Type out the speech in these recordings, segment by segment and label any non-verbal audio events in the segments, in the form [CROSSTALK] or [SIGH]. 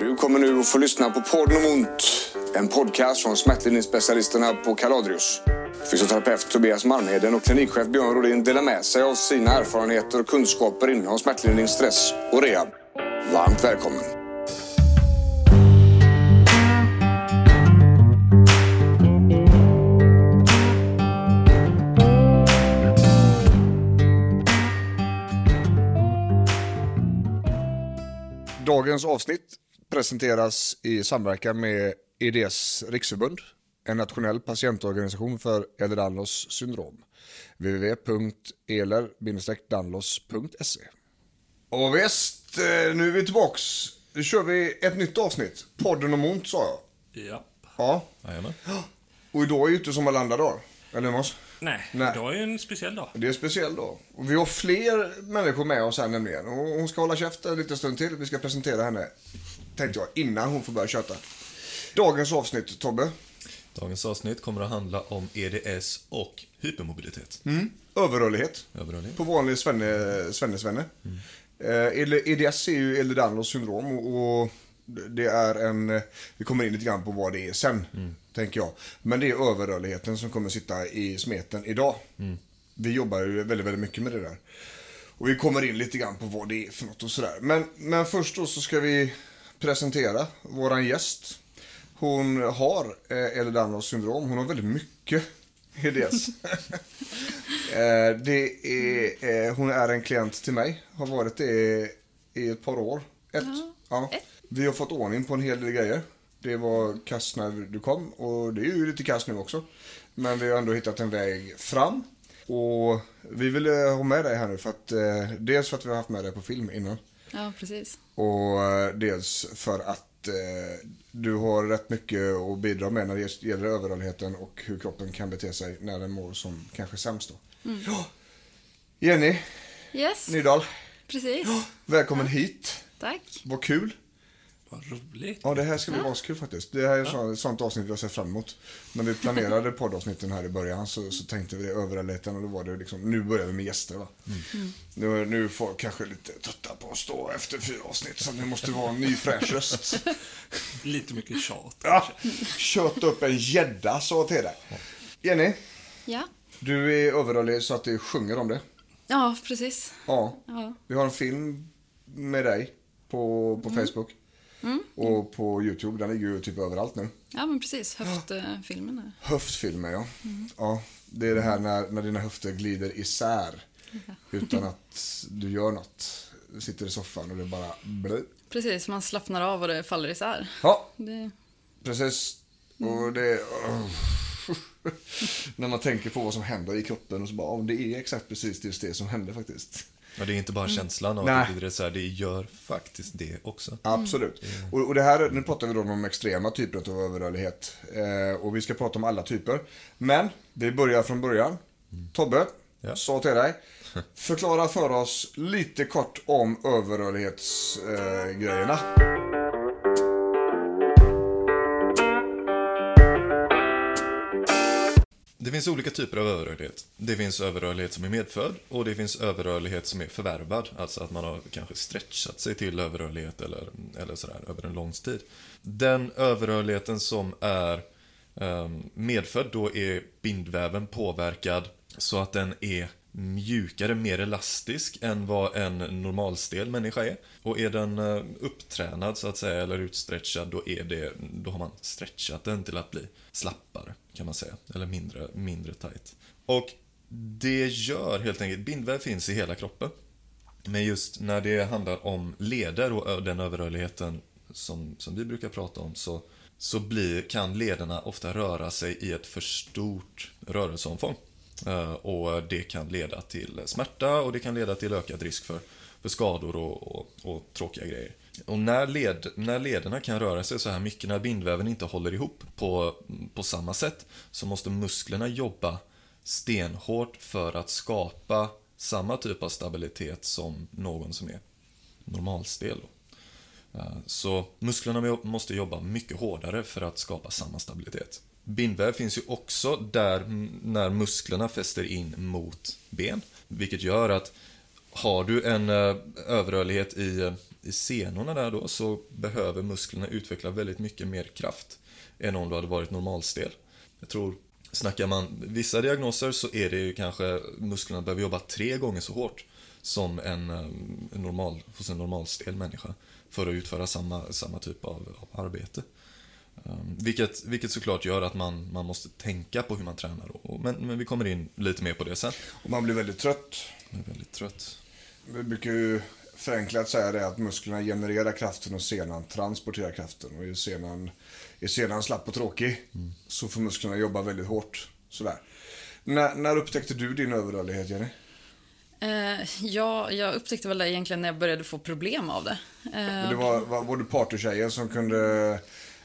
Du kommer nu att få lyssna på Podden om ont. En podcast från smärtlindringsspecialisterna på Kaladrius. Fysioterapeut Tobias Malmheden och klinikchef Björn Rodin delar med sig av sina erfarenheter och kunskaper inom smärtlindring, stress och rehab. Varmt välkommen! Dagens avsnitt presenteras i samverkan med EDS riksförbund, en nationell patientorganisation för Ehlers-Danlos syndrom. www.eler-danlos.se Och visst, eh, nu är vi tillbaks. Nu kör vi ett nytt avsnitt. Podden om ont sa jag. Ja. Ja. Jajamän. [GASPS] Och idag är ju inte som alla andra dagar. Eller Mons? Nej, Nej. idag är ju en speciell dag. Det är en speciell dag. Och vi har fler människor med oss här nämligen. Och hon ska hålla käft en liten stund till. Vi ska presentera henne, tänkte jag, innan hon får börja köta. Dagens avsnitt, Tobbe. Dagens avsnitt kommer att handla om EDS och hypermobilitet. Mm. Överrörlighet. Överrörlighet. På vanlig svenne, svenne, svenne. Eh, EDS är ju Ehlers-Danlos syndrom och, och det är en... Vi kommer in lite grann på vad det är sen, tänker jag. Men det är överrörligheten som kommer sitta i smeten idag. Vi jobbar ju väldigt, väldigt mycket med det där. Och vi kommer in lite grann på vad det är för något och sådär. Men, men först då så ska vi presentera våran gäst. Hon har eh, Ehlers-Danlos syndrom. Hon har väldigt mycket EDS. [LAUGHS] eh, det är, eh, hon är en klient till mig. Har varit det i, i ett par år. Ett. Ja. Vi har fått ordning på en hel del grejer. Det var kast när du kom och det är ju lite kast nu också. Men vi har ändå hittat en väg fram. Och vi ville ha med dig här nu för att eh, dels för att vi har haft med dig på film innan. Ja, precis. Och eh, dels för att eh, du har rätt mycket att bidra med när det gäller överrörligheten och hur kroppen kan bete sig när den mår som kanske sämst då. Ja. Jenny Yes, Nydahl, precis. välkommen hit. Tack. Vad kul. Vad roligt. Ja, det här ska bli askul faktiskt. Det här är ett sånt, ett sånt avsnitt vi har sett fram emot. När vi planerade poddavsnitten här i början så, så tänkte vi det och då var det liksom, nu börjar vi med gäster va. Nu, nu får folk kanske lite trötta på att stå efter fyra avsnitt så det måste vara en ny fräsch röst. [LAUGHS] Lite mycket tjat. Ja, köta upp en gädda så till dig. Jenny, Ja. du är överrörlig så att du sjunger om det. Ja, precis. Ja. Ja. Vi har en film med dig på, på Facebook. Och på YouTube. Den ligger ju typ överallt nu. Ja, men precis. Höftfilmen där. [GASPS] Höftfilmer, ja. ja. Det är det här när, när dina höfter glider isär. [LAUGHS] Utan att du gör något. Du sitter i soffan och det bara blö. Precis, man slappnar av och det faller isär. Ja, Det... precis. Och det... [LAUGHS] när man tänker på vad som händer i kroppen och så bara, ja, det är exakt precis just det som händer faktiskt. Ja, det är inte bara känslan av Nej. att det glider isär, det gör faktiskt det också. Absolut. Och, och det här, nu pratar vi då om extrema typer av överrörlighet. Eh, och vi ska prata om alla typer. Men vi börjar från början. Tobbe, Ja. sa till dig. [LAUGHS] Förklara för oss lite kort om överrörlighetsgrejerna. Eh, Det finns olika typer av överrörlighet. Det finns överrörlighet som är medfödd och det finns överrörlighet som är förvärvad. Alltså att man har kanske stretchat sig till överrörlighet eller, eller sådär över en lång tid. Den överrörligheten som är um, medfödd, då är bindväven påverkad så att den är mjukare, mer elastisk än vad en normalstel människa är. Och är den eh, upptränad så att säga, eller utstretchad, då, är det, då har man stretchat den till att bli slappare, kan man säga. Eller mindre, mindre tight. Och det gör helt enkelt, bindväv finns i hela kroppen. Men just när det handlar om leder och den överrörligheten som, som vi brukar prata om så, så blir, kan lederna ofta röra sig i ett för stort rörelseomfång. Eh, och det kan leda till smärta och det kan leda till ökad risk för, för skador och, och, och tråkiga grejer. Och när, led, när lederna kan röra sig så här mycket, när bindväven inte håller ihop på, på samma sätt, så måste musklerna jobba stenhårt för att skapa samma typ av stabilitet som någon som är normalstel. Eh, så musklerna måste jobba mycket hårdare för att skapa samma stabilitet. Bindväv finns ju också där när musklerna fäster in mot ben, vilket gör att har du en eh, överrörlighet i, eh, i senorna där då så behöver musklerna utveckla väldigt mycket mer kraft än om du hade varit normalstel. Jag tror, snackar man vissa diagnoser så är det ju kanske musklerna behöver jobba tre gånger så hårt som en, en normal, hos en normalstel människa för att utföra samma, samma typ av, av arbete. Um, vilket, vilket såklart gör att man, man måste tänka på hur man tränar. Och, men, men vi kommer in lite mer på det sen. Och man blir väldigt trött. Jag är väldigt trött. Vi brukar ju förenklat säga det att musklerna genererar kraften och senan transporterar kraften. Och är senan, är senan slapp och tråkig så får musklerna jobba väldigt hårt. Sådär. När, när upptäckte du din överrörlighet, Jenny? Eh, ja, jag upptäckte väl det egentligen när jag började få problem av det. Eh, Det var, var, var du partytjejen som kunde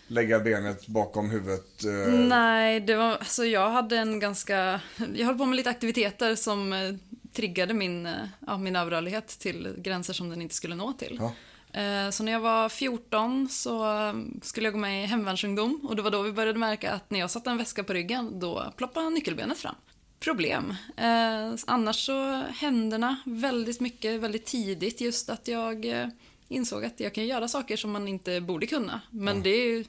lägga benet bakom huvudet? eh, Nej, det var, alltså jag hade en ganska, jag höll på med lite aktiviteter som eh, triggade min, eh, ja, min överrörlighet till gränser som den inte skulle nå till. Ja. Eh, Så när jag var 14 så eh, skulle jag gå med i hemvärnsungdom och det var då vi började märka att när jag satte en väska på ryggen då ploppade nyckelbenet fram. Problem. Eh, annars så händerna väldigt mycket, väldigt tidigt just att jag insåg att jag kan göra saker som man inte borde kunna. Men det är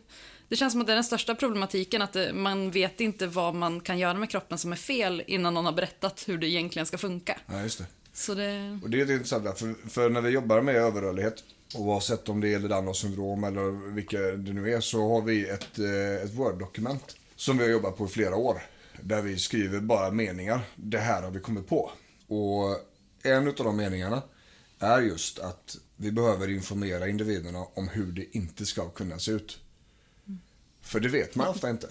det känns som att det är den största problematiken att det, man vet inte vad man kan göra med kroppen som är fel innan någon har berättat hur det egentligen ska funka. Ja, just det. Så det, Och det är intressant, för, för när vi jobbar med överrörlighet, oavsett om det gäller Downs syndrom eller vilka det nu är, så har vi ett, eh, ett Word-dokument som vi har jobbat på i flera år. Där vi skriver bara meningar. Det här har vi kommit på. Och en av de meningarna är just att vi behöver informera individerna om hur det inte ska kunna se ut. För det vet man ofta inte.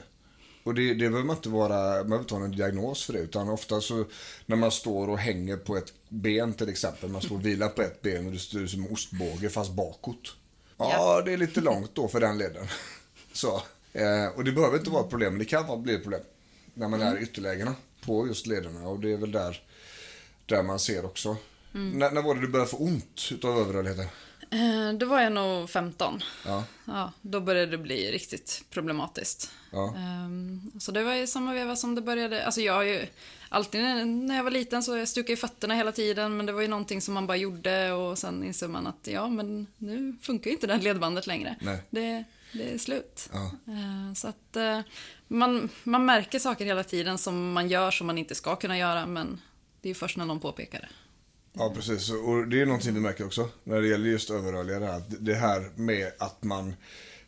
Och det, det behöver man inte vara, man behöver ha någon diagnos för det. Utan ofta så när man står och hänger på ett ben till exempel. Man står och vilar på ett ben och det står som en ostbåge fast bakåt. Ja, Ja. det är lite långt då för den leden. [LAUGHS] Så. Eh, och det behöver inte vara ett problem, men det kan vara- bli ett problem. När man är i ytterlägena på just lederna. Och det är väl där, där man ser också. När, när var det du började få ont utav överrörligheten? eh, då var jag nog 15. Ja. Ja, då började det bli riktigt problematiskt. Ja. Ehm, så det var i samma veva som det började. Alltså jag har ju alltid när jag var liten så jag stukade i fötterna hela tiden men det var ju någonting som man bara gjorde och sen insåg man att ja men nu funkar ju inte det här ledbandet längre. Nej. Det, det är slut. Ja. Ehm, så att eh, man, man märker saker hela tiden som man gör som man inte ska kunna göra men det är ju först när någon påpekar det. Ja, precis. Och det är någonting vi märker också när det gäller just överrörliga. Det här, det här med att man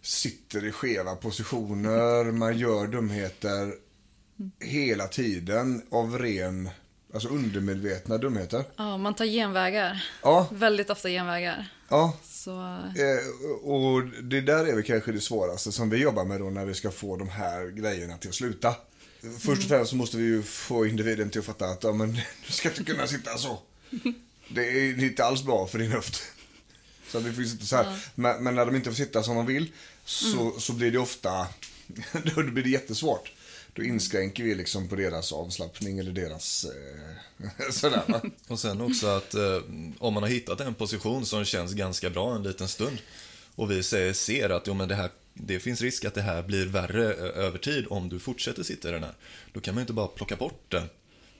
sitter i skeva positioner, man gör dumheter hela tiden av ren, alltså undermedvetna dumheter. Ja, man tar genvägar. Ja, Väldigt ofta genvägar. ja. Så Eh, och det där är väl kanske det svåraste som vi jobbar med då när vi ska få de här grejerna till att sluta. Först och främst så måste vi ju få individen till att fatta att ja, men, [LAUGHS] du ska inte kunna sitta så. [LAUGHS] Det är inte alls bra för din höft. Så vi får sitta så här. Men, men när de inte får sitta som de vill så, så blir det ofta, [LAUGHS] då blir det jättesvårt. Då inskränker vi liksom på deras avslappning eller deras eh, [LAUGHS] sådär va. Och sen också att eh, om man har hittat en position som känns ganska bra en liten stund och vi säger, ser att jo, men det, här, det finns risk att det här blir värre över tid om du fortsätter sitta i den här. Då kan man ju inte bara plocka bort den.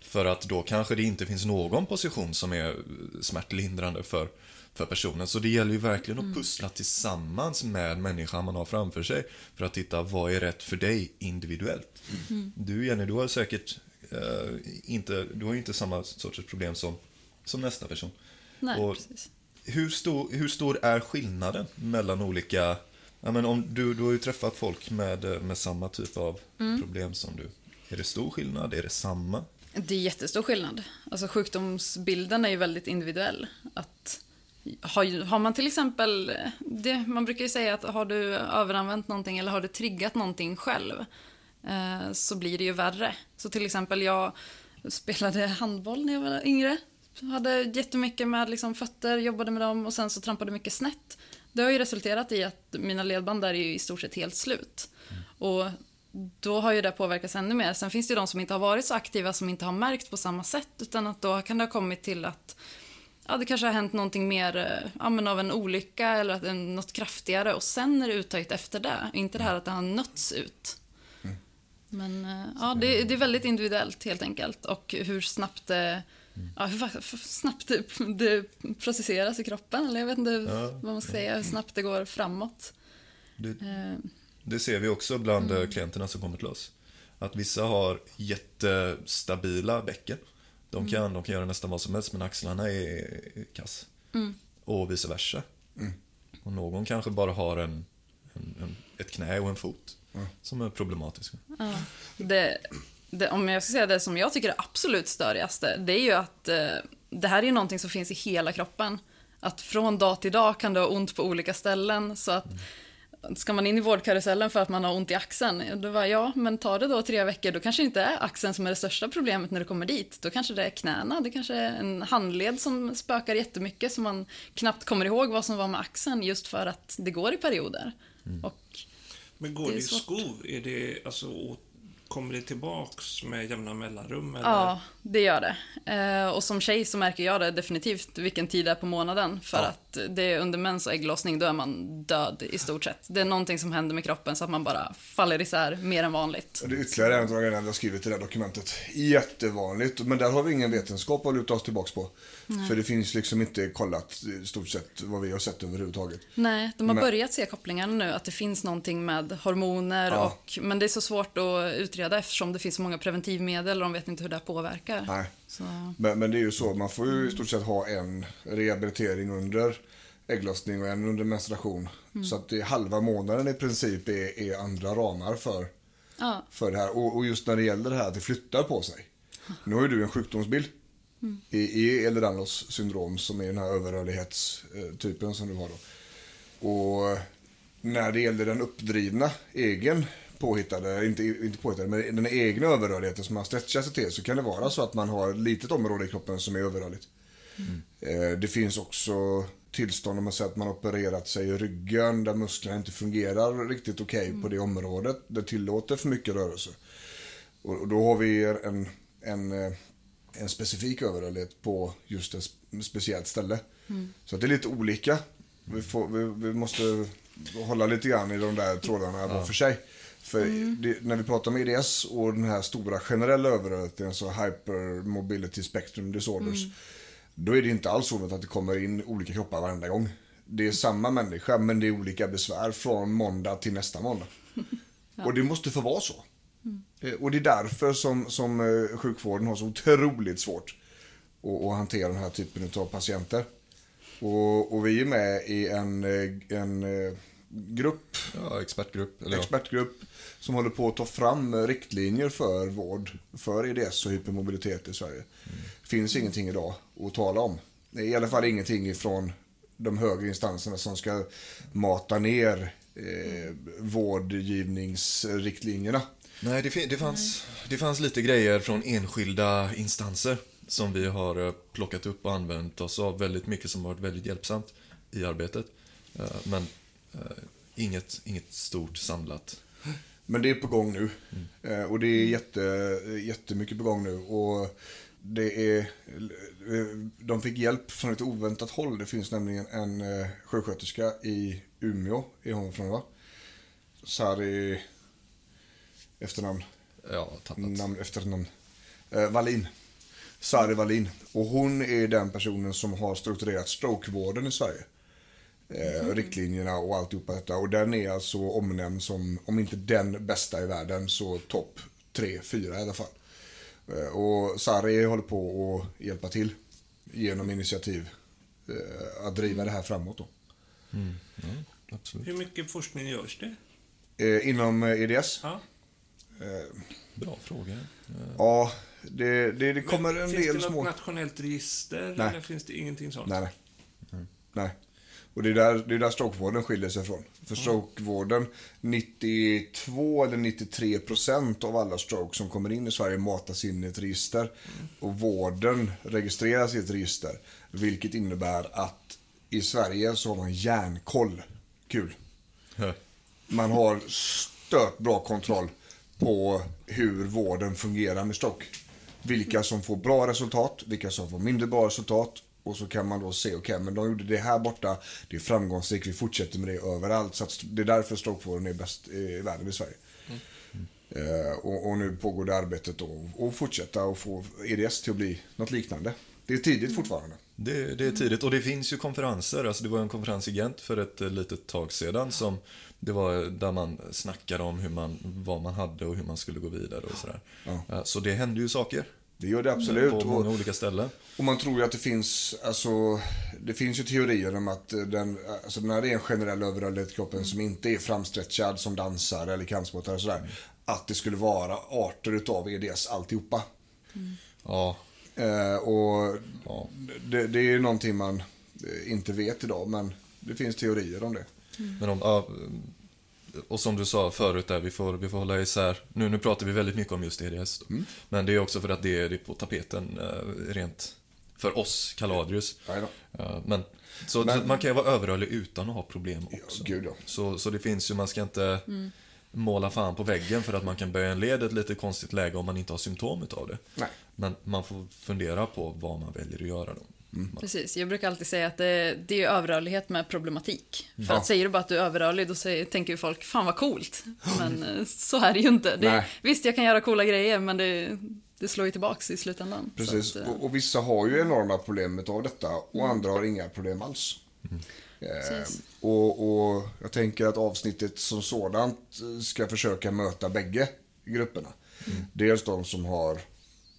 För att då kanske det inte finns någon position som är smärtlindrande för, för personen. Så det gäller ju verkligen att pussla tillsammans med människan man har framför sig för att titta vad är rätt för dig individuellt. Du Jenny, du har säkert eh, inte, du har inte samma sorts problem som, som nästa person. nej, Och precis. hur, stor, hur stor är skillnaden mellan olika... Ja, men om du, du har ju träffat folk med, med samma typ av problem som du. Är det stor skillnad? Är det samma? Det är jättestor skillnad. Alltså sjukdomsbilden är ju väldigt individuell. Att, har, har man till exempel, det, man brukar ju säga att har du överanvänt någonting eller har du triggat någonting själv eh, så blir det ju värre. Så till exempel jag spelade handboll när jag var yngre. Hade jättemycket med liksom, fötter, jobbade med dem och sen så trampade mycket snett. Det har ju resulterat i att mina ledband där är ju i stort sett helt slut. Och då har ju det påverkats ännu mer. Sen finns det ju de som inte har varit så aktiva som inte har märkt på samma sätt utan att då kan det ha kommit till att ja, det kanske har hänt någonting mer eh, ja, men av en olycka eller att något kraftigare och sen är det uttajt efter det. Inte det här att det har nötts ut. Men eh, ja, det, det är väldigt individuellt helt enkelt och hur snabbt det ja, hur, snabbt det, det processeras i kroppen. Eller jag vet inte vad man ska säga, hur snabbt det går framåt. Det, Eh, det ser vi också bland eh, klienterna som kommer till oss. Att vissa har jättestabila bäcken. De kan, de kan göra nästan vad som helst men axlarna är kass. Och vice versa. Och någon kanske bara har en, en, en, ett knä och en fot som är problematiska. Ja. Det, det, om jag ska säga det som jag tycker är absolut störigaste, det är ju att eh, det här är ju någonting som finns i hela kroppen. Att från dag till dag kan du ha ont på olika ställen, så att ska man in i vårdkarusellen för att man har ont i axeln, ja, då var ja, men tar det då tre veckor, då kanske det inte är axeln som är det största problemet när du kommer dit. Då kanske det är knäna, det kanske är en handled som spökar jättemycket, så man knappt kommer ihåg vad som var med axeln, just för att det går i perioder. Och Men går Det i skov? Är det, alltså, kommer det tillbaks med jämna mellanrum? Eller? Ja, det gör det. Eh, och som tjej så märker jag det definitivt vilken tid det är på månaden. För att det är under mens och ägglossning, då är man död i stort sett. Det är någonting som händer med kroppen så att man bara faller isär mer än vanligt. Det är ytterligare en av grejerna vi har skrivit i det här dokumentet. Jättevanligt, men där har vi ingen vetenskap att luta oss tillbaka på. För det finns liksom inte kollat i stort sett vad vi har sett överhuvudtaget. Nej, de har Men- börjat se kopplingarna nu, att det finns någonting med hormoner Ja. och... Men det är så svårt att utreda eftersom det finns så många preventivmedel och de vet inte hur det påverkar. Nej. Men, men det är ju så, man får ju i stort sett ha en rehabilitering under ägglossning och en under menstruation. Så att det är halva månaden i princip är, är andra ramar för, ja, för det här. Och, och just när det gäller det här att det flyttar på sig. Nu har ju du en sjukdomsbild i, i Ehlers-Danlos syndrom som är den här överrörlighetstypen som du har då. Och när det gäller den uppdrivna, egen påhittade, inte, inte påhittade, men den egna överrörligheten som man stretchar sig till så kan det vara så att man har ett litet område i kroppen som är överrörligt. Eh, Det finns också tillstånd om man säger att man opererat sig i ryggen där musklerna inte fungerar riktigt okej på det området. Det tillåter för mycket rörelse. Och då har vi en, en, eh, en specifik överrörlighet på just ett sp- speciellt ställe. Så att det är lite olika. Vi, får, vi, vi måste hålla lite grann i de där trådarna var för sig. För det, när vi pratar om EDS och den här stora generella överrörligheten, alltså Hypermobility Spectrum Disorders, då är det inte alls så att det kommer in olika kroppar varenda gång. Det är samma människa, men det är olika besvär från måndag till nästa måndag. [LAUGHS] Och det måste få vara så. Eh, Och det är därför som, som eh, sjukvården har så otroligt svårt att, att hantera den här typen av patienter. Och, och vi är med i en, eh, en grupp, Ja, expertgrupp. Eller ja. expertgrupp som håller på att ta fram riktlinjer för vård för EDS och hypermobilitet i Sverige. Det finns ingenting idag att tala om. Det är I alla fall ingenting ifrån de högre instanserna som ska mata ner eh, vårdgivningsriktlinjerna. Nej, det, det, fanns, det fanns lite grejer från enskilda instanser som vi har eh, plockat upp och använt oss av väldigt mycket som har varit väldigt hjälpsamt i arbetet. Eh, Men eh, inget, inget stort samlat. Men det är på gång nu. Eh, och det är jätte, jättemycket på gång nu. Och det är, eh, de fick hjälp från ett oväntat håll. Det finns nämligen en eh, sjuksköterska i Umeå, är hon från va? Sari efternamn. Ja, tappat. Namn, efternamn. Eh, Wallin. Sari Wallin. Och hon är den personen som har strukturerat strokevården i Sverige. Eh, Riktlinjerna och alltihopa detta. Och den är alltså omnämnd som, om inte den bästa i världen, så topp tre, fyra i alla fall. Eh, och Sari håller på att hjälpa till genom initiativ eh, att driva det här framåt. Då. Absolut. Hur mycket forskning görs det? Inom EDS? Ja. Eh, Bra fråga. Ja, det, det, det kommer Men en finns del det något små... nationellt register? Nej. Eller finns det ingenting sånt? Nej, nej. Nej. Och det är där, det är där strokevården skiljer sig från. För strokevården, 92 eller 93 procent av alla stroke som kommer in i Sverige matas in i ett register. Och vården registreras i ett register. Vilket innebär att i Sverige så har man järnkoll. Kul. Man har stört bra kontroll på hur vården fungerar med stroke. Vilka som får bra resultat, vilka som får mindre bra resultat. Och så kan man då se, okej men de gjorde det här borta, det är framgångsrikt, vi fortsätter med det överallt. Så det är därför strokevården är bäst i världen i Sverige. Eh, och, och nu pågår det arbetet då att fortsätta och få EDS till att bli något liknande. Det är tidigt fortfarande. Det, det är tidigt och det finns ju konferenser. Alltså det var en konferens i Gent för ett eh, litet tag sedan som det var där man snackade om hur man, vad man hade och hur man skulle gå vidare och sådär. Ja. Eh, Så det händer ju saker Det gör det absolut. på många Och, olika ställen. och man tror ju att det finns, alltså, det finns ju teorier om att den, alltså när det är en generell överrörlighet i kroppen som inte är framstretchad som dansare eller kampsportare och sådär. Att det skulle vara arter utav EDS alltihopa. Ja, Eh, och ja. det, det är ju någonting man eh, inte vet idag, men det finns teorier om det. Men om, och som du sa förut där, vi får, vi får hålla isär. Nu, nu pratar vi väldigt mycket om just EDS. Då. Men det är också för att det är, på tapeten eh, rent för oss, Kaladrius. Nej då. Eh, men, så, Men- man kan ju vara överrörlig utan att ha problem också. gud, ja. så, så det finns ju, man ska inte måla fan på väggen för att man kan böja en led i ett lite konstigt läge om man inte har symptom utav det. Nej. Men man får fundera på vad man väljer att göra då. Precis, jag brukar alltid säga att det, det är överrörlighet med problematik. För Ja. att säger du bara att du är överrörlig, då säger, tänker ju folk, fan vad coolt. [GASPS] Men eh, så är det ju inte. Det, visst, jag kan göra coola grejer, men det, det slår ju tillbaks i slutändan. Så Precis, att, eh, och, och vissa har ju enorma problem av detta och andra har inga problem alls. Eh, Precis. och, och jag tänker att avsnittet som sådant eh, ska försöka möta bägge grupperna. Dels de som har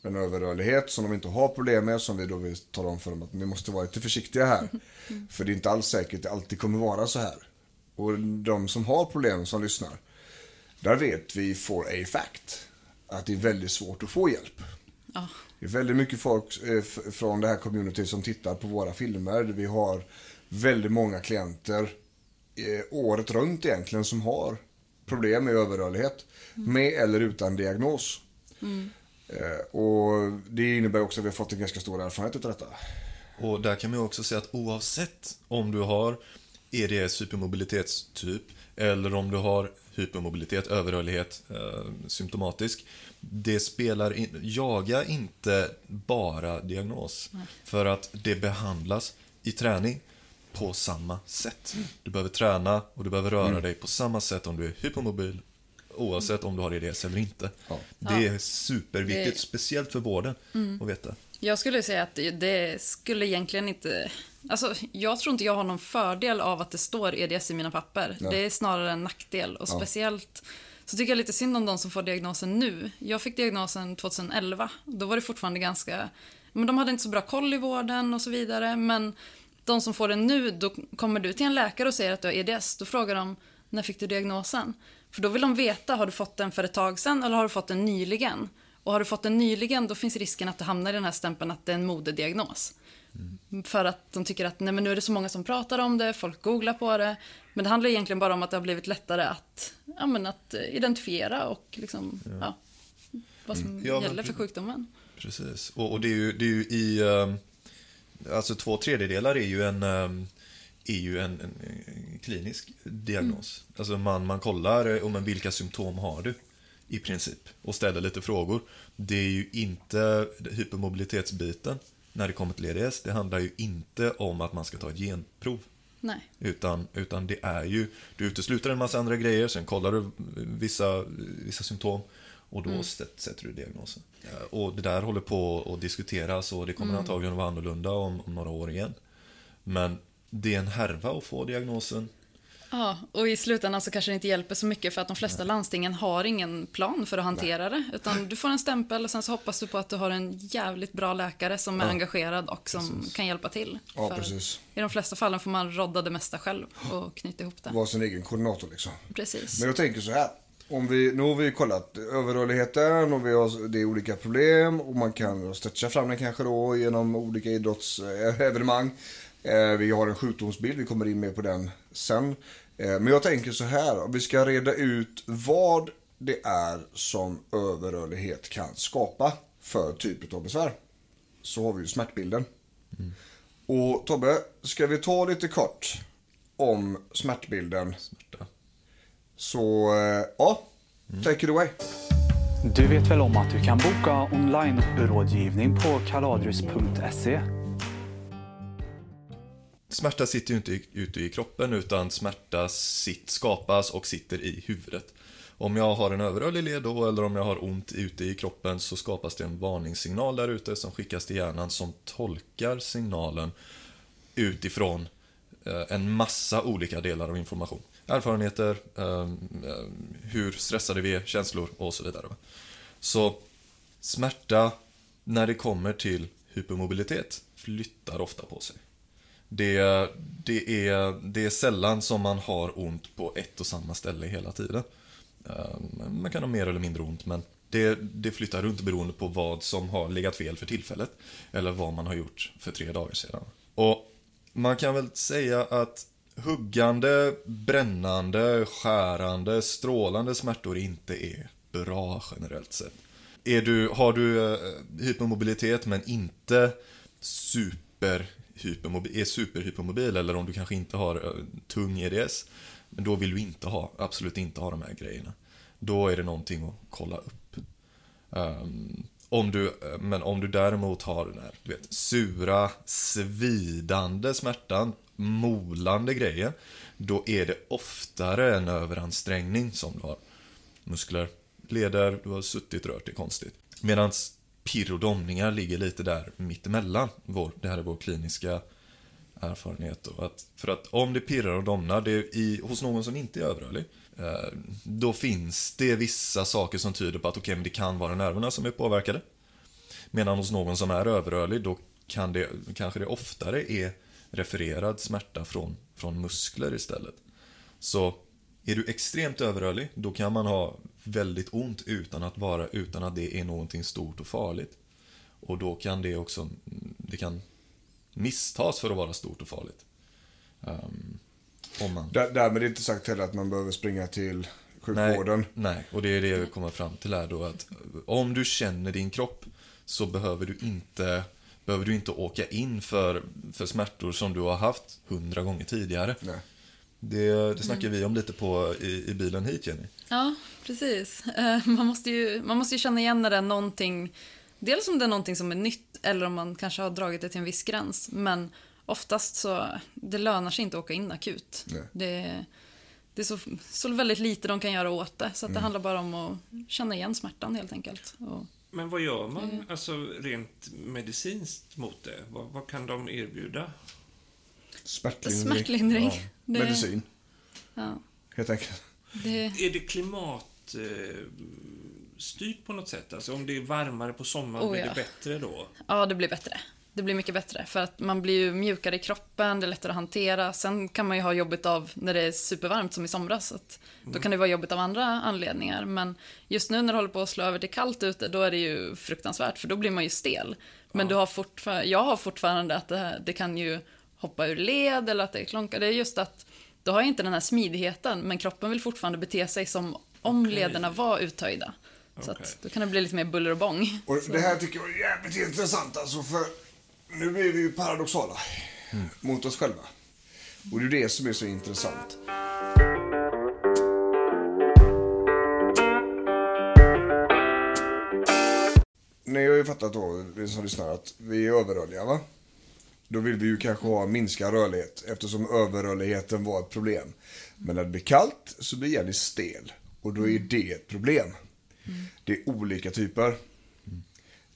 en överrörlighet som de inte har problem med, som vi då vill tala om för dem att ni måste vara lite försiktiga här. [LAUGHS] För det är inte alls säkert att det alltid kommer vara så här. Och de som har problem som lyssnar, där vet vi for a fact att det är väldigt svårt att få hjälp. ja. Det är väldigt mycket folk eh, från det här communityt som tittar på våra filmer. Vi har väldigt många klienter eh, året runt egentligen som har problem med överrörlighet. Med eller utan diagnos. Eh, och det innebär också att vi har fått en ganska stor erfarenhet utav detta. Och där kan man ju också säga att oavsett om du har EDS hypermobilitetstyp eller om du har hypermobilitet, överrörlighet, eh, symptomatisk. Det spelar in, jaga inte bara diagnos. För att det behandlas i träning på samma sätt. Du behöver träna och du behöver röra dig på samma sätt om du är hypermobil oavsett om du har EDS eller inte. Ja. Det är superviktigt, Det- speciellt för vården, att veta. Jag skulle säga att det, det skulle egentligen inte... Alltså, jag tror inte jag har någon fördel av att det står EDS i mina papper. Nej. Det är snarare en nackdel. Och Ja. speciellt så tycker jag lite synd om de som får diagnosen nu. Jag fick diagnosen 2011. Då var det fortfarande ganska... Men de hade inte så bra koll i vården och så vidare. Men de som får den nu, då kommer du till en läkare och säger att du har EDS. Då frågar de, när fick du diagnosen? För då vill de veta, har du fått den för ett tag sedan eller har du fått den nyligen? Och har du fått den nyligen, då finns risken att du hamnar i den här stämpeln att det är en modediagnos. För att de tycker att nej, men nu är det så många som pratar om det, folk googlar på det. Men det handlar egentligen bara om att det har blivit lättare att, ja, men att eh, identifiera och liksom, ja. vad som Ja, men gäller för sjukdomen. Precis. Och, och det, är ju, det är ju i... ehm, Alltså två tredjedelar är ju en, ehm, är ju en, en, en klinisk diagnos. Alltså man, man kollar eh, om men vilka symptom har du i princip och ställer lite frågor. Det är ju inte hypermobilitetsbiten när det kommer till EDS. Det handlar ju inte om att man ska ta ett genprov. Nej. Utan, utan det är ju, du utesluter en massa andra grejer, sen kollar du vissa, vissa symptom och då sätt- sätter du diagnosen. Eh, Och det där håller på att diskuteras och det kommer antagligen att vara annorlunda om, om några år igen. Men det är en härva att få diagnosen. Ja, och i slutändan så kanske det inte hjälper så mycket för att de flesta landstingen har ingen plan för att hantera det. Utan du får en stämpel och sen så hoppas du på att du har en jävligt bra läkare som är Ja, engagerad och som kan hjälpa till. Ja, För precis. I de flesta fallen får man rodda det mesta själv och knyta ihop det. Vara sin egen koordinator liksom. Precis. Men jag tänker så här. Om vi, nu har vi kollat överrörligheten och vi har, det är olika problem och man kan stretcha fram den kanske då genom olika idrottsevenemang. Eh, Vi har en sjukdomsbild, vi kommer in mer på den sen. Eh, Men jag tänker så här, om vi ska reda ut vad det är som överrörlighet kan skapa för typ av besvär. Så har vi ju smärtbilden. Och Tobbe, ska vi ta lite kort om smärtbilden Smärta. så, eh, ja. Take it away. Du vet väl om att du kan boka online-rådgivning på kaladrus.se? Smärta sitter ju inte ute i kroppen utan smärta sitt, skapas och sitter i huvudet. Om jag har en överrörlig led då, eller om jag har ont ute i kroppen så skapas det en varningssignal där ute som skickas till hjärnan som tolkar signalen utifrån eh, en massa olika delar av information. Erfarenheter, ehm, eh, hur stressade vi är, känslor och så vidare. Så smärta när det kommer till hypermobilitet flyttar ofta på sig. Det, det, är, det är sällan som man har ont på ett och samma ställe hela tiden. Ehm, man kan ha mer eller mindre ont, men det, det flyttar runt beroende på vad som har legat fel för tillfället. Eller vad man har gjort för tre dagar sedan. Och man kan väl säga att huggande, brännande, skärande, strålande smärtor inte är bra generellt sett. Är du, har du eh, hypermobilitet men inte super superhypermobil, är superhypermobil eller om du kanske inte har eh, tung EDS, men då vill du inte ha, absolut inte ha de här grejerna. Då är det någonting att kolla upp. Um, om du, eh, men om du däremot har den här du vet, sura, svidande smärtan, molande grejer, då är det oftare en överansträngning som du har. Muskler, leder, du har suttit rört det konstigt. Medan pirr och domningar ligger lite där mittemellan. Vår, det här är vår kliniska erfarenhet. Då. Att, för att om det pirrar och domnar det är i, hos någon som inte är överrörlig, eh, då finns det vissa saker som tyder på att okay, men det kan vara nerverna som är påverkade. Medan hos någon som är överrörlig, då kan det, kanske det oftare är refererad smärta från, från muskler istället. Så är du extremt överrörlig, då kan man ha väldigt ont utan att, vara, utan att det är någonting stort och farligt. Och då kan det också det kan misstas för att vara stort och farligt. Um, om man... Där, därmed är det inte sagt heller att man behöver springa till Nej, sjukvården. nej, och det är det jag kommer fram till här då att om du känner din kropp så behöver du inte, behöver du inte åka in för, för smärtor som du har haft hundra gånger tidigare. Nej. Det, det snackar vi om lite på i, i bilen hit Jenny. Ja, precis. Eh, Man måste, ju, man måste ju känna igen när det är någonting, dels om det är någonting som är nytt eller om man kanske har dragit det till en viss gräns. Men oftast så, det lönar sig inte att åka in akut. Nej. Det, det är så, så väldigt lite de kan göra åt det. Så att det handlar bara om att känna igen smärtan helt enkelt. Och, Men vad gör man alltså rent medicinskt mot det? Vad, vad kan de erbjuda? Smärtlindring. smärtlindring. Ja. Det- Medicin, Ja, helt enkelt. det, Är det klimat eh, styrt på något sätt? Alltså om det är varmare på sommaren, Oh, blir ja. det bättre då? ja, det blir bättre. Det blir mycket bättre för att man blir ju mjukare i kroppen, det är lättare att hantera. Sen kan man ju ha jobbet av när det är supervarmt som i somras. Så att Då kan det vara jobbigt av andra anledningar. Men just nu när det håller på att slå över till kallt ute, då är det ju fruktansvärt för då blir man ju stel. Men du har fortfar- jag har fortfarande att det, här, det kan ju hoppa ur led eller att det klonkar. Det är just att då har jag inte den här smidigheten men kroppen vill fortfarande bete sig som om Okej. lederna var uttöjda. Så att då kan det bli lite mer buller och bång. Och det här tycker jag är jävligt intressant alltså för nu blir vi ju paradoxala mot oss själva. Och det är det som är så intressant. Ni har ju fattat då, vi som lyssnar, att vi är överrörliga va? Då vill vi ju kanske ha minskad rörlighet eftersom överrörligheten var ett problem. Men när det blir kallt så blir Jenny stel och då är det ett problem. Det är olika typer.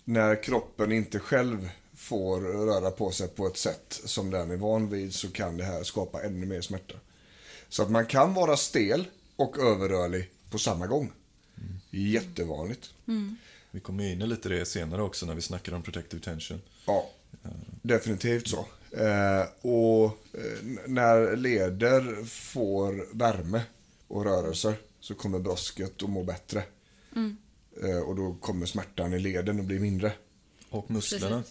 När kroppen inte själv får röra på sig på ett sätt som den är van vid så kan det här skapa ännu mer smärta. Så att man kan vara stel och överrörlig på samma gång. Jättevanligt. Vi kommer in i lite det senare också när vi snackar om protective tension. Ja, definitivt så. Eh, och eh, när leder får värme och rörelser så kommer brosket att må bättre. Eh, och då kommer smärtan i leden att bli mindre. Och musklerna.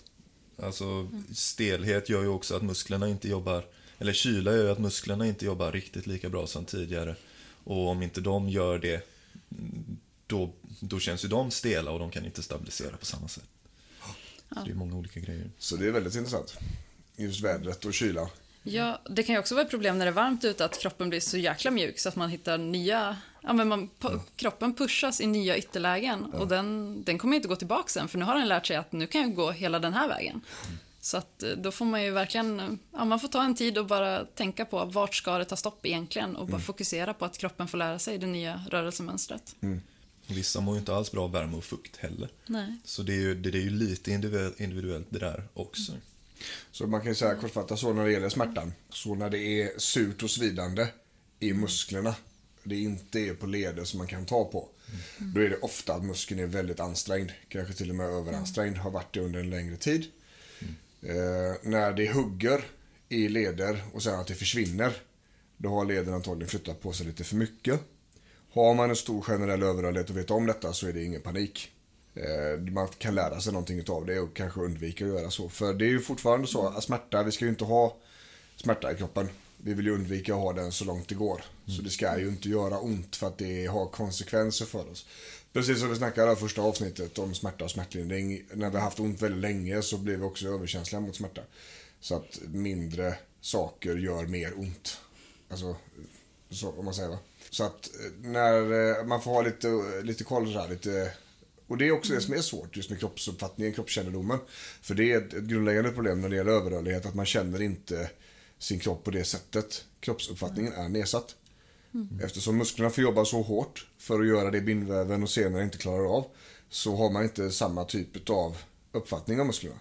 Alltså stelhet gör ju också att musklerna inte jobbar, eller kyla gör ju att musklerna inte jobbar riktigt lika bra som tidigare. Och om inte de gör det, då, då känns ju de stela och de kan inte stabilisera på samma sätt. Så det är många olika grejer. Så det är väldigt intressant. Just vädret och kyla. Ja, det kan ju också vara ett problem när det är varmt ute att kroppen blir så jäkla mjuk så att man hittar nya... Ja, men man, pu- Kroppen pushas i nya ytterlägen och den, den kommer inte gå tillbaka sen för nu har den lärt sig att nu kan jag gå hela den här vägen. Så att eh, då får man ju verkligen, ja, man får ta en tid och bara tänka på vart ska det ta stopp egentligen och bara fokusera på att kroppen får lära sig det nya rörelsemönstret. Vissa mår ju inte alls bra av värme och fukt heller. Nej. Så det är ju, det, det är ju lite individuellt, det där också. Så man kan ju säga kortfattat så när det gäller smärtan. Så när det är surt och svidande i musklerna, det inte är på leder som man kan ta på. Då är det ofta att muskeln är väldigt ansträngd, kanske till och med överansträngd, har varit det under en längre tid. Eh, när det hugger i leder och sen att det försvinner, då har leden antagligen flyttat på sig lite för mycket. Har man en stor generell överrörlighet och vet om detta så är det ingen panik. Eh, Man kan lära sig någonting av det och kanske undvika att göra så. För det är ju fortfarande så att smärta, vi ska ju inte ha smärta i kroppen. Vi vill ju undvika att ha den så långt det går. Så det ska ju inte göra ont för att det har konsekvenser för oss. Precis som vi snackade i första avsnittet om smärta och smärtlindring. När vi har haft ont väldigt länge så blir vi också överkänsliga mot smärta. Så att mindre saker gör mer ont. Alltså, så, om man säger va. Så att eh, när eh, man får ha lite, lite koll där, lite och det är också det som är svårt just med kroppsuppfattningen, kroppskännedomen. För det är ett, ett grundläggande problem när det gäller överrörlighet, att man känner inte sin kropp på det sättet. Kroppsuppfattningen är nedsatt. Eftersom musklerna får jobba så hårt för att göra det bindväven och senare inte klarar av, så har man inte samma typ av uppfattning om musklerna.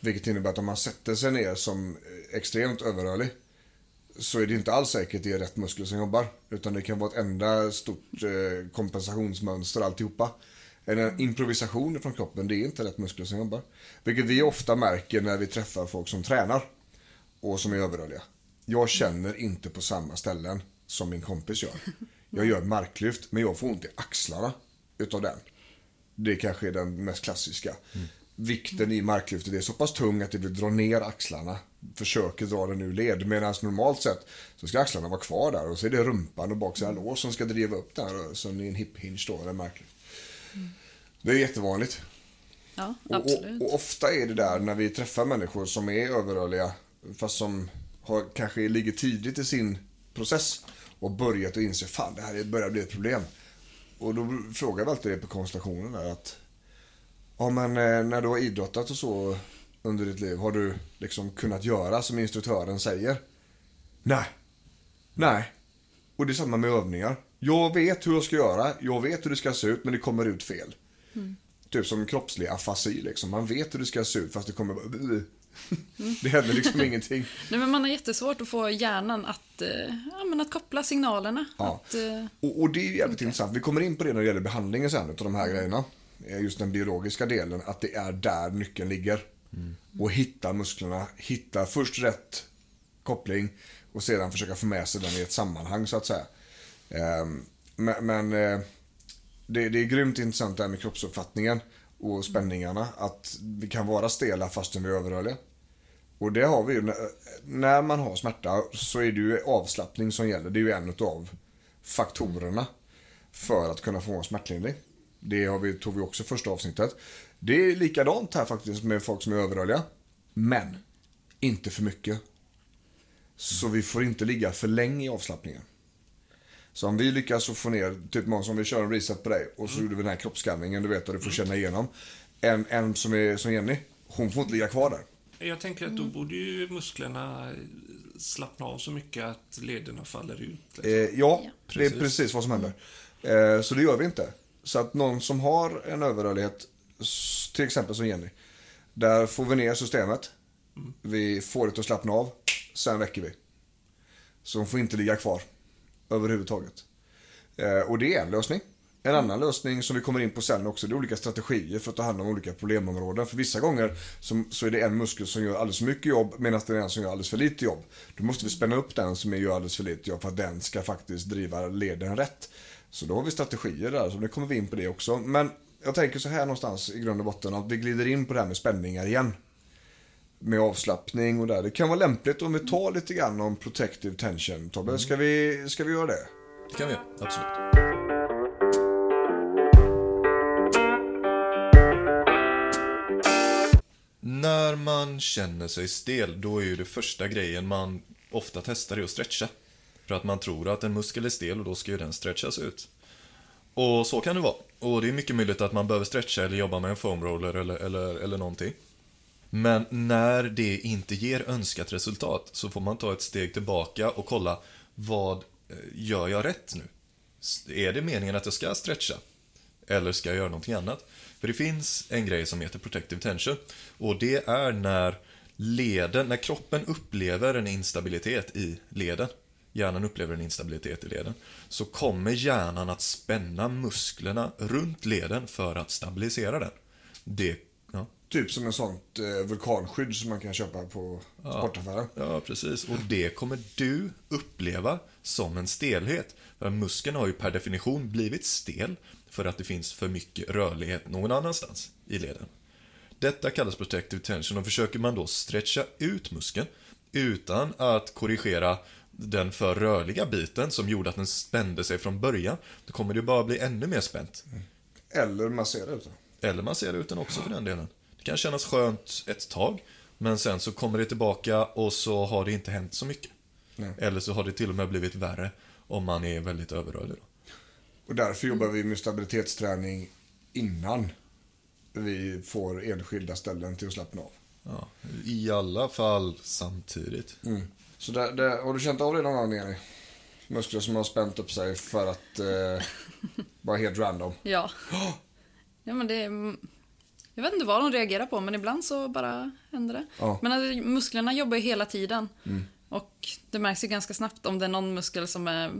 Vilket innebär att om man sätter sig ner som extremt överrörlig, så är det inte alls säkert det är rätt muskler som jobbar. Utan det kan vara ett enda stort eh, kompensationsmönster alltihopa. En improvisation från kroppen, det är inte rätt muskler som jobbar. Vilket vi ofta märker när vi träffar folk som tränar och som är överrörliga. Jag känner inte på samma ställen som min kompis gör. Jag gör marklyft, men jag får ont i axlarna utav den. Det kanske är den mest klassiska. Mm. Vikten i marklyftet är så pass tung att det vill dra ner axlarna. Försöker dra den ur led. Medan normalt sett så ska axlarna vara kvar där och så är det rumpan och baksida lår som ska driva upp den här rörelsen i en hip hinge då, eller marklyft. Det är jättevanligt. Ja, Och, absolut. och, och ofta är det där när vi träffar människor som är överrörliga, fast som har, kanske ligger tidigt i sin process och börjat att inse fan det här börjar bli ett problem. Och då frågar vi alltid det på konsultationen där att ja men eh, när du har idrottat och så under ditt liv, har du liksom kunnat göra som instruktören säger? Nej. Nej. Och det är samma med övningar. Jag vet hur jag ska göra, jag vet hur det ska se ut, men det kommer ut fel. Typ som kroppslig afasi liksom. Man vet hur det ska se ut fast det kommer bara... [LAUGHS] Det händer liksom ingenting. [LAUGHS] Nej, men man har jättesvårt att få hjärnan att, eh, ja, men att koppla signalerna. Ja. Att, eh, Och, och det är jävligt intressant. Vi kommer in på det när det gäller behandlingen sen utav de här grejerna. Eh, Just den biologiska delen, att det är där nyckeln ligger. Och hitta musklerna, hitta först rätt koppling och sedan försöka få med sig den i ett sammanhang så att säga. Ehm, Men, men eh, det, det är grymt intressant det här med kroppsuppfattningen och spänningarna. Att vi kan vara stela fastän vi är överrörliga. Och det har vi ju. När- När man har smärta så är det ju avslappning som gäller. Det är ju en av faktorerna för att kunna få en smärtlindring. Det har vi, tog vi också första avsnittet. Det är likadant här faktiskt med folk som är överrörliga. Men inte för mycket. Så vi får inte ligga för länge i avslappningen. Så om vi lyckas att få ner, typ Måns om vi kör en reset på dig och så gjorde vi den här kroppsskanningen, du vet, och du får känna igenom. En, en som är som Jenny, hon får inte ligga kvar där. Jag tänker att då borde ju musklerna slappna av så mycket att lederna faller ut. Liksom. Eh, ja, det är precis vad som händer. Eh, så det gör vi inte. Så att någon som har en överrörlighet, till exempel som Jenny, där får vi ner systemet. Vi får det att slappna av, sen väcker vi. Så hon får inte ligga kvar överhuvudtaget. Eh, och det är en lösning. En annan lösning som vi kommer in på sen också, det är olika strategier för att ta hand om olika problemområden. För vissa gånger så, så är det en muskel som gör alldeles för mycket jobb medan det är en som gör alldeles för lite jobb. Då måste vi spänna upp den som gör alldeles för lite jobb för att den ska faktiskt driva leden rätt. Så då har vi strategier där, så nu kommer vi in på det också. Men jag tänker så här någonstans i grund och botten att vi glider in på det här med spänningar igen. Med avslappning och där. Det kan vara lämpligt om vi tar lite grann om protective tension. Tobbe, ska vi, ska vi göra det? Det kan vi göra, absolut. När man känner sig stel, då är ju det första grejen man ofta testar är att stretcha. För att man tror att en muskel är stel och då ska ju den stretchas ut. Och så kan det vara. Och det är mycket möjligt att man behöver stretcha eller jobba med en foam roller eller, eller, eller någonting. Men när det inte ger önskat resultat så får man ta ett steg tillbaka och kolla vad eh, gör jag rätt nu? Är det meningen att jag ska stretcha? Eller ska jag göra någonting annat? För det finns en grej som heter protective tension och det är när leden, när kroppen upplever en instabilitet i leden hjärnan upplever en instabilitet i leden, så kommer hjärnan att spänna musklerna runt leden för att stabilisera den. Det, ja, Typ som en sånt eh, vulkanskydd som man kan köpa på sportaffären. ja, precis. Och det kommer du uppleva som en stelhet. För muskeln har ju per definition blivit stel för att det finns för mycket rörlighet någon annanstans i leden. Detta kallas protective tension och försöker man då stretcha ut muskeln utan att korrigera den för rörliga biten som gjorde att den spände sig från början, då kommer det bara bli ännu mer spänt. Eller massera ut det. Eller man ser ut den också för den delen. Det kan kännas skönt ett tag, men sen så kommer det tillbaka och så har det inte hänt så mycket. Nej. Eller så har det till och med blivit värre om man är väldigt överrörlig. Då. Och därför jobbar vi med stabilitetsträning innan vi får enskilda ställen till att slappna av. Ja, I alla fall samtidigt. Så där, där, har du känt av det någon gång Jenny? Muskler som har spänt upp sig för att eh, vara helt random. Ja. Ja, men det. Jag vet inte vad de reagerar på, men ibland så bara händer det. Ja. Men alltså, musklerna jobbar ju hela tiden. Och det märks ju ganska snabbt om det är någon muskel som är...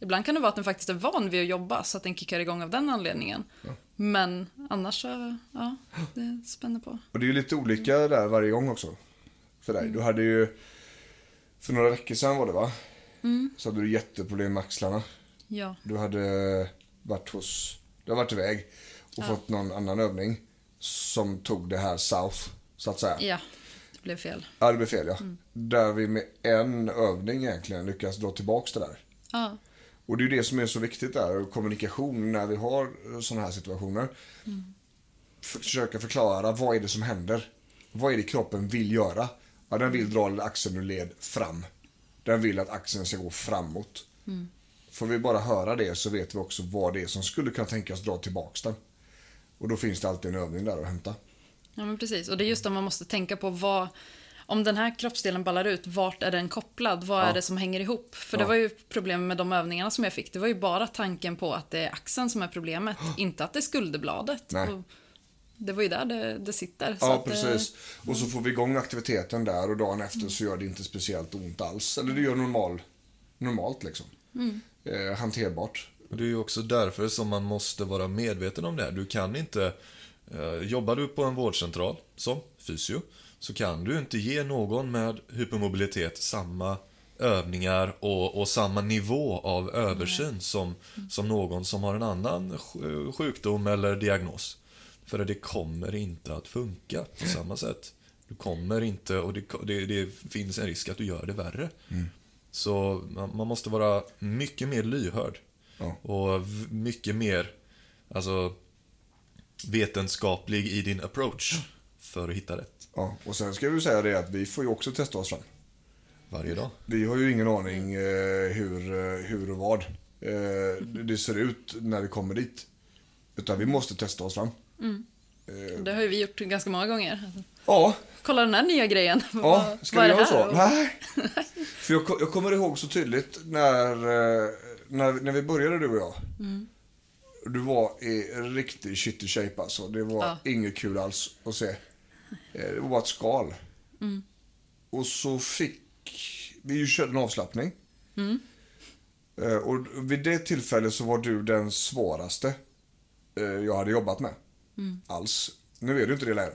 Ibland kan det vara att den faktiskt är van vid att jobba, så att den kickar igång av den anledningen. Men annars så, ja, det spänner på. Och det är ju lite olika där varje gång också. För dig. Du hade ju, för några veckor sedan var det va? Så hade du jätteproblem med axlarna. Ja. Du hade varit hos, du har varit iväg och fått någon annan övning som tog det här south, så att säga. Ja, det blev fel. Ja, det blev fel ja. Där vi med en övning egentligen lyckas dra tillbaks det där. Ja, Och det är ju det som är så viktigt där, kommunikation när vi har sådana här situationer. Försöka förklara vad är det som händer. Vad är det kroppen vill göra? Ja, den vill dra axeln ur led fram. Den vill att axeln ska gå framåt. Får vi bara höra det så vet vi också vad det är som skulle kunna tänkas dra tillbaks den. Och då finns det alltid en övning där att hämta. ja men precis. Och det är just det man måste tänka på. Vad, om den här kroppsdelen ballar ut, vart är den kopplad? Vad Ja. är det som hänger ihop? För det Ja. var ju problemet med de övningarna som jag fick. Det var ju bara tanken på att det är axeln som är problemet, [GASPS] inte att det är skulderbladet. Nej. Och det var ju där det, det sitter. så Ja, att, eh, precis. Och så får vi igång aktiviteten där och dagen efter så gör det inte speciellt ont alls. Eller det gör normal, normalt liksom. Eh, hanterbart. Och det är ju också därför som man måste vara medveten om det här. Du kan inte... Eh, jobbar du på en vårdcentral som fysio så kan du inte ge någon med hypermobilitet samma övningar och, och samma nivå av översyn som, som någon som har en annan sj- sjukdom eller diagnos. För det kommer inte att funka på samma sätt. Du kommer inte, och det, det, det finns en risk att du gör det värre. Så man, man måste vara mycket mer lyhörd. Ja. Och mycket mer alltså, vetenskaplig i din approach för att hitta rätt Ja, och sen ska vi säga det att vi får ju också testa oss fram. varje dag. Vi har ju ingen aning eh, hur, eh, hur och vad eh, det ser ut när vi kommer dit. Utan vi måste testa oss fram. Det har ju vi gjort ganska många gånger. Ja, Kolla den här nya grejen. ja ska vi göra så? Nej. [LAUGHS] För jag, jag kommer ihåg så tydligt när, eh, när, när vi började du och jag. Du var i riktig shitty shape alltså. Det var Ja. inget kul alls att se. Eh, Det var bara ett skal. Och så fick vi ju köra en avslappning. Eh, Och vid det tillfället så var du den svåraste eh, jag hade jobbat med. Alls. Nu är du inte det längre.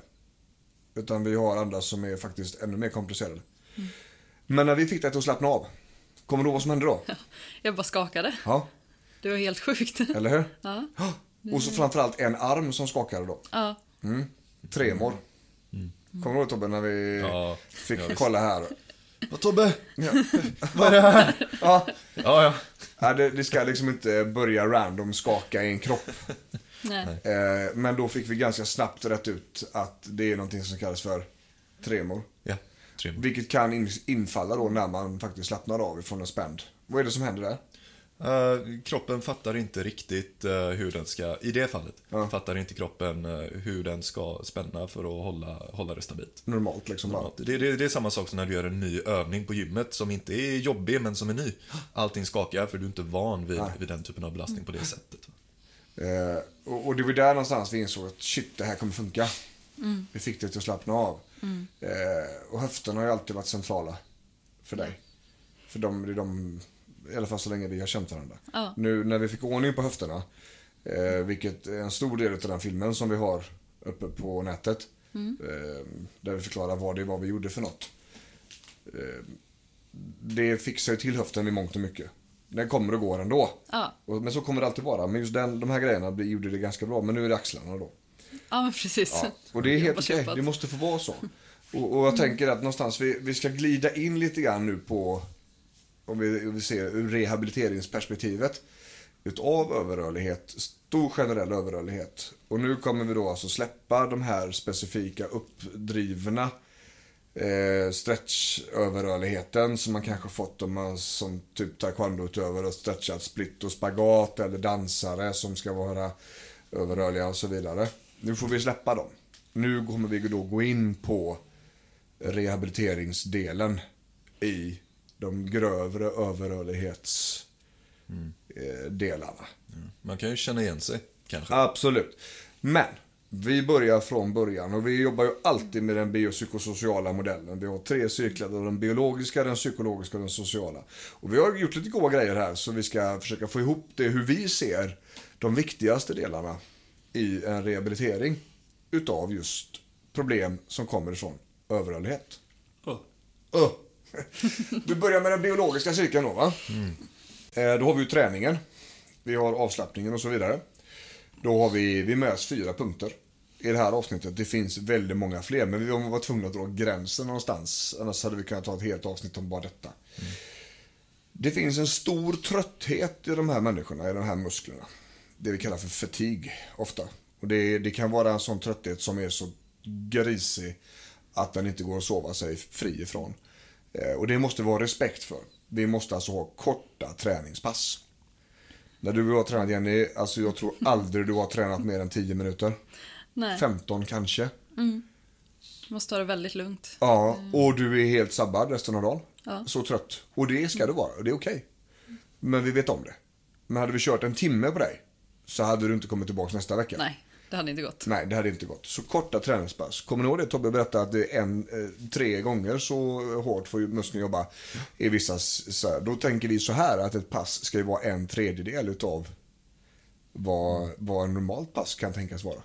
Utan vi har andra som är faktiskt ännu mer komplicerade. Men när vi fick dig att slappna av. Kommer du ihåg vad som hände då? [LAUGHS] Jag bara skakade. Ja, Det var helt sjukt. eller hur? Ja. [GASPS] Och så framförallt en arm som skakade då. Ja. Tremor. Kommer du ihåg Tobbe när vi Ja, fick ja, kolla här? Ja, Tobbe! Ja. [LAUGHS] Vad är det här? Ja. Ja, ja. Ja, det, det ska liksom inte börja random skaka i en kropp. Nej. Eh, men då fick vi ganska snabbt rätt ut att det är någonting som kallas för tremor. Ja, trevligt. Vilket kan in, infalla då när man faktiskt slappnar av ifrån en spänd. Vad är det som händer där? Eh, kroppen fattar inte riktigt eh, hur den ska, i det fallet, fattar inte kroppen eh, hur den ska spänna för att hålla, hålla det stabilt. Normalt liksom. Ja, Det, det, det är samma sak som när du gör en ny övning på gymmet som inte är jobbig men som är ny. Allting skakar för du är inte van vid, vid den typen av belastning på det sättet. Eh, och, och det var där någonstans vi insåg att shit, det här kommer funka. Vi fick det till att slappna av. Eh, och höfterna har ju alltid varit centrala för dig. För de, det är de, i alla fall så länge vi har känt varandra. Ja. Nu när vi fick ordning på höfterna, eh, vilket är en stor del av den filmen som vi har uppe på nätet. Eh, där vi förklarar vad det var vi gjorde för något. Eh, det fixar ju till höften i mångt och mycket. Den kommer och går ändå. Ja. Och- Men så kommer det alltid vara. Men just den, de här grejerna bli- gjorde det ganska bra. Men nu är det axlarna då. Ja, men precis. Ja. Och det är helt okej. jobbat. Det måste få vara så. Och, och jag tänker att någonstans, vi, vi ska glida in lite grann nu på, om vi, om vi ser ur rehabiliteringsperspektivet, utav överrörlighet, stor generell överrörlighet. Och nu kommer vi då alltså släppa de här specifika uppdrivna eh, stretchöverrörligheten som man kanske fått om man som typ taekwondo-utövare och stretchat split och spagat eller dansare som ska vara överrörliga och så vidare. Nu får vi släppa dem. Nu kommer vi då gå in på rehabiliteringsdelen i de grövre överrörlighetsdelarna. Man kan ju känna igen sig, kanske. Absolut. Men vi börjar från början och vi jobbar ju alltid med den biopsykosociala modellen. Vi har tre cirklar, den biologiska, den psykologiska och den sociala. Och vi har gjort lite goda grejer här så vi ska försöka få ihop det hur vi ser de viktigaste delarna i en rehabilitering utav just problem som kommer ifrån överrörlighet. Oh. Öh. Vi börjar med den biologiska cirkeln då va? Eh, Då har vi ju träningen. Vi har avslappningen och så vidare. Då har vi, vi med oss fyra punkter i det här avsnittet. Det finns väldigt många fler, men vi var tvungna att dra gränsen någonstans. Annars hade vi kunnat ta ett helt avsnitt om bara detta. Det finns en stor trötthet i de här människorna, i de här musklerna. Det vi kallar för fatig, ofta. Och det, det kan vara en sån trötthet som är så grisig att den inte går att sova sig fri ifrån. Eh, Och det måste vi ha respekt för. Vi måste alltså ha korta träningspass. När du har tränat Jenny, alltså jag tror [LAUGHS] aldrig du har tränat mer än 10 minuter. Nej, 15 kanske. måste ta det väldigt lugnt. Ja, och du är helt sabbad resten av dagen. Ja. Så trött. Och det ska du vara, och det är okej. Men vi vet om det. Men hade vi kört en timme på dig så hade du inte kommit tillbaka nästa vecka. Nej, det hade inte gått. Nej, det hade inte gått. Så korta träningspass. Kommer ni ihåg det Tobbe berättade att det är en, eh, tre gånger så hårt får muskeln jobba i vissa, så här. Då tänker vi så här att ett pass ska ju vara en tredjedel utav vad, vad en normalt pass kan tänkas vara.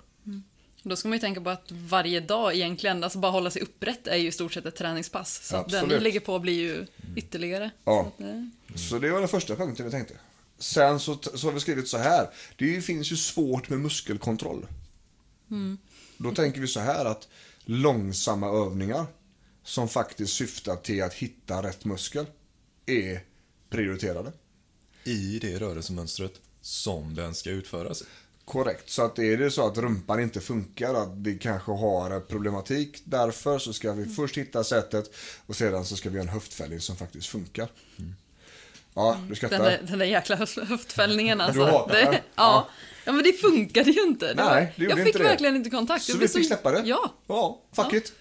Då ska man ju tänka på att varje dag egentligen, alltså bara hålla sig upprätt är ju i stort sett ett träningspass. Så att den Absolut. lägger på blir ju ytterligare. Ja. Så att, eh, Så det var den första punkten vi tänkte. Sen så, så har vi skrivit så här. Det finns ju svårt med muskelkontroll. Då tänker vi så här att långsamma övningar som faktiskt syftar till att hitta rätt muskel är prioriterade. I det rörelsemönstret som den ska utföras. Korrekt. Så att är det så att rumpan inte funkar, att vi kanske har problematik därför så ska vi först hitta sättet och sedan så ska vi ha en höftfällning som faktiskt funkar. Ja, du skrattar. Den där, den där jäkla [LAUGHS] höft- höftfällningen alltså. hatar det, ja. Ja. men det funkade ju inte. Nej, det gjorde jag fick inte det. verkligen inte kontakt. Så vi fick släppa det? Ja. Ja, fuck Ja. it.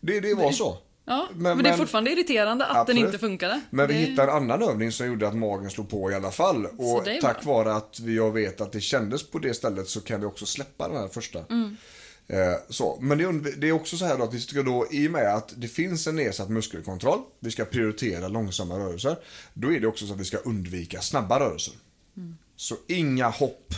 Det, det var så. Ja, men, det är fortfarande irriterande att Absolut. den inte funkade. Men vi det, hittade en annan övning som gjorde att magen slog på i alla fall. Och tack vare att vi jag vet att det kändes på det stället så kan vi också släppa den här första. Mm. Eh, så. Men det, är undv- det är också så här att vi ska då, i och med att det finns en nedsatt muskelkontroll, vi ska prioritera långsamma rörelser, då är det också så att vi ska undvika snabba rörelser. Mm. Så inga hopp,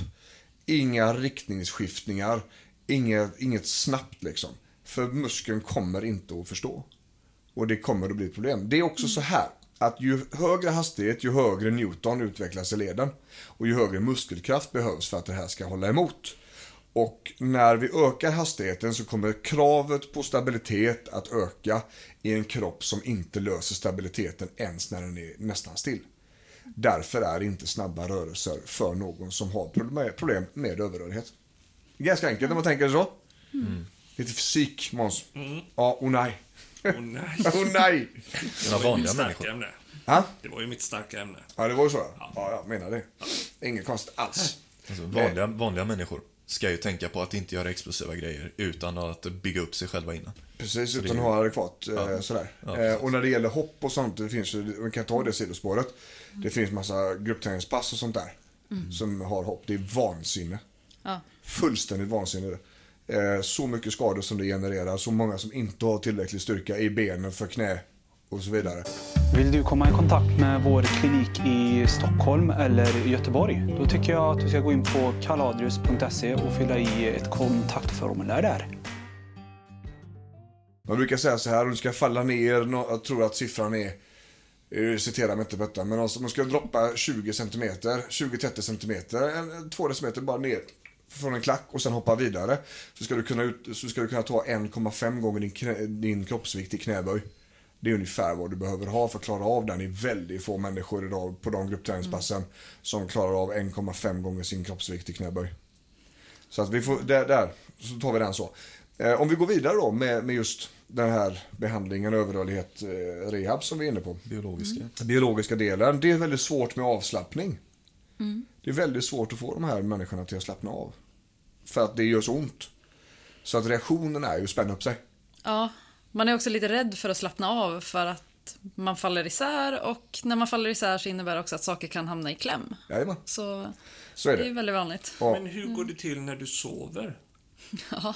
inga riktningsskiftningar, inget, inget snabbt liksom. För muskeln kommer inte att förstå. Och det kommer att bli ett problem. Det är också så här att ju högre hastighet, ju högre Newton utvecklas i leden. Och ju högre muskelkraft behövs för att det här ska hålla emot. Och när vi ökar hastigheten så kommer kravet på stabilitet att öka i en kropp som inte löser stabiliteten ens när den är nästan still. Därför är inte snabba rörelser för någon som har problem- med överrörlighet. Ganska enkelt när man tänker så. Lite fysik, Måns. Ja, oh nej. Åh nej. Oh nej. [LAUGHS] Några vanliga Starka människor. ämne. Ja, Det var ju mitt starka ämne. ja det var ju så. Ja, ja jag menar det. Inget konstigt alls. Alltså, vanliga, vanliga människor ska ju tänka på att inte göra explosiva grejer utan att bygga upp sig själva innan. Precis, Så utan det- att ha adekvat eh, Ja. sådär. Ja, eh, och när det gäller hopp och sånt, det finns ju, man kan ta det sidospåret. Mm. Det finns massa gruppträningspass och sånt där. Som har hopp. Det är vansinne. Ja. Fullständigt vansinne. Eh, så mycket skador som det genererar. Så många som inte har tillräcklig styrka i benen för knä och så vidare. Vill du komma i kontakt med vår klinik i Stockholm eller Göteborg? Då tycker jag att du ska gå in på kaladrius.se och fylla i ett kontaktformulär där. Man brukar säga så här, om du ska falla ner, jag tror att siffran är, jag citerar mig inte på detta, men alltså, man ska droppa 20 cm, 20-30 cm, en- en- 2 decimeter bara ner från en klack och sen hoppa vidare. Så ska du kunna, ut, så ska du kunna ta 1,5 gånger din, knä, din kroppsvikt i knäböj. Det är ungefär vad du behöver ha för att klara av den. Det är väldigt få människor idag på de gruppträningspassen som klarar av 1,5 gånger sin kroppsvikt i knäböj. Så att vi får, där, där så tar vi den så. Eh, om vi går vidare då med, med just den här behandlingen, överrörlighet, eh, rehab som vi är inne på. Biologiska. Den biologiska delen, det är väldigt svårt med avslappning. Det är väldigt svårt att få de här människorna till att slappna av. För att det gör så ont. Så att reaktionen är ju att spänna upp sig. Ja, man är också lite rädd för att slappna av för att man faller isär och när man faller isär så innebär det också att saker kan hamna i kläm. Jajamän, Så så är det är det. väldigt vanligt. Ja. Men hur går det till när du sover? [LAUGHS] Ja,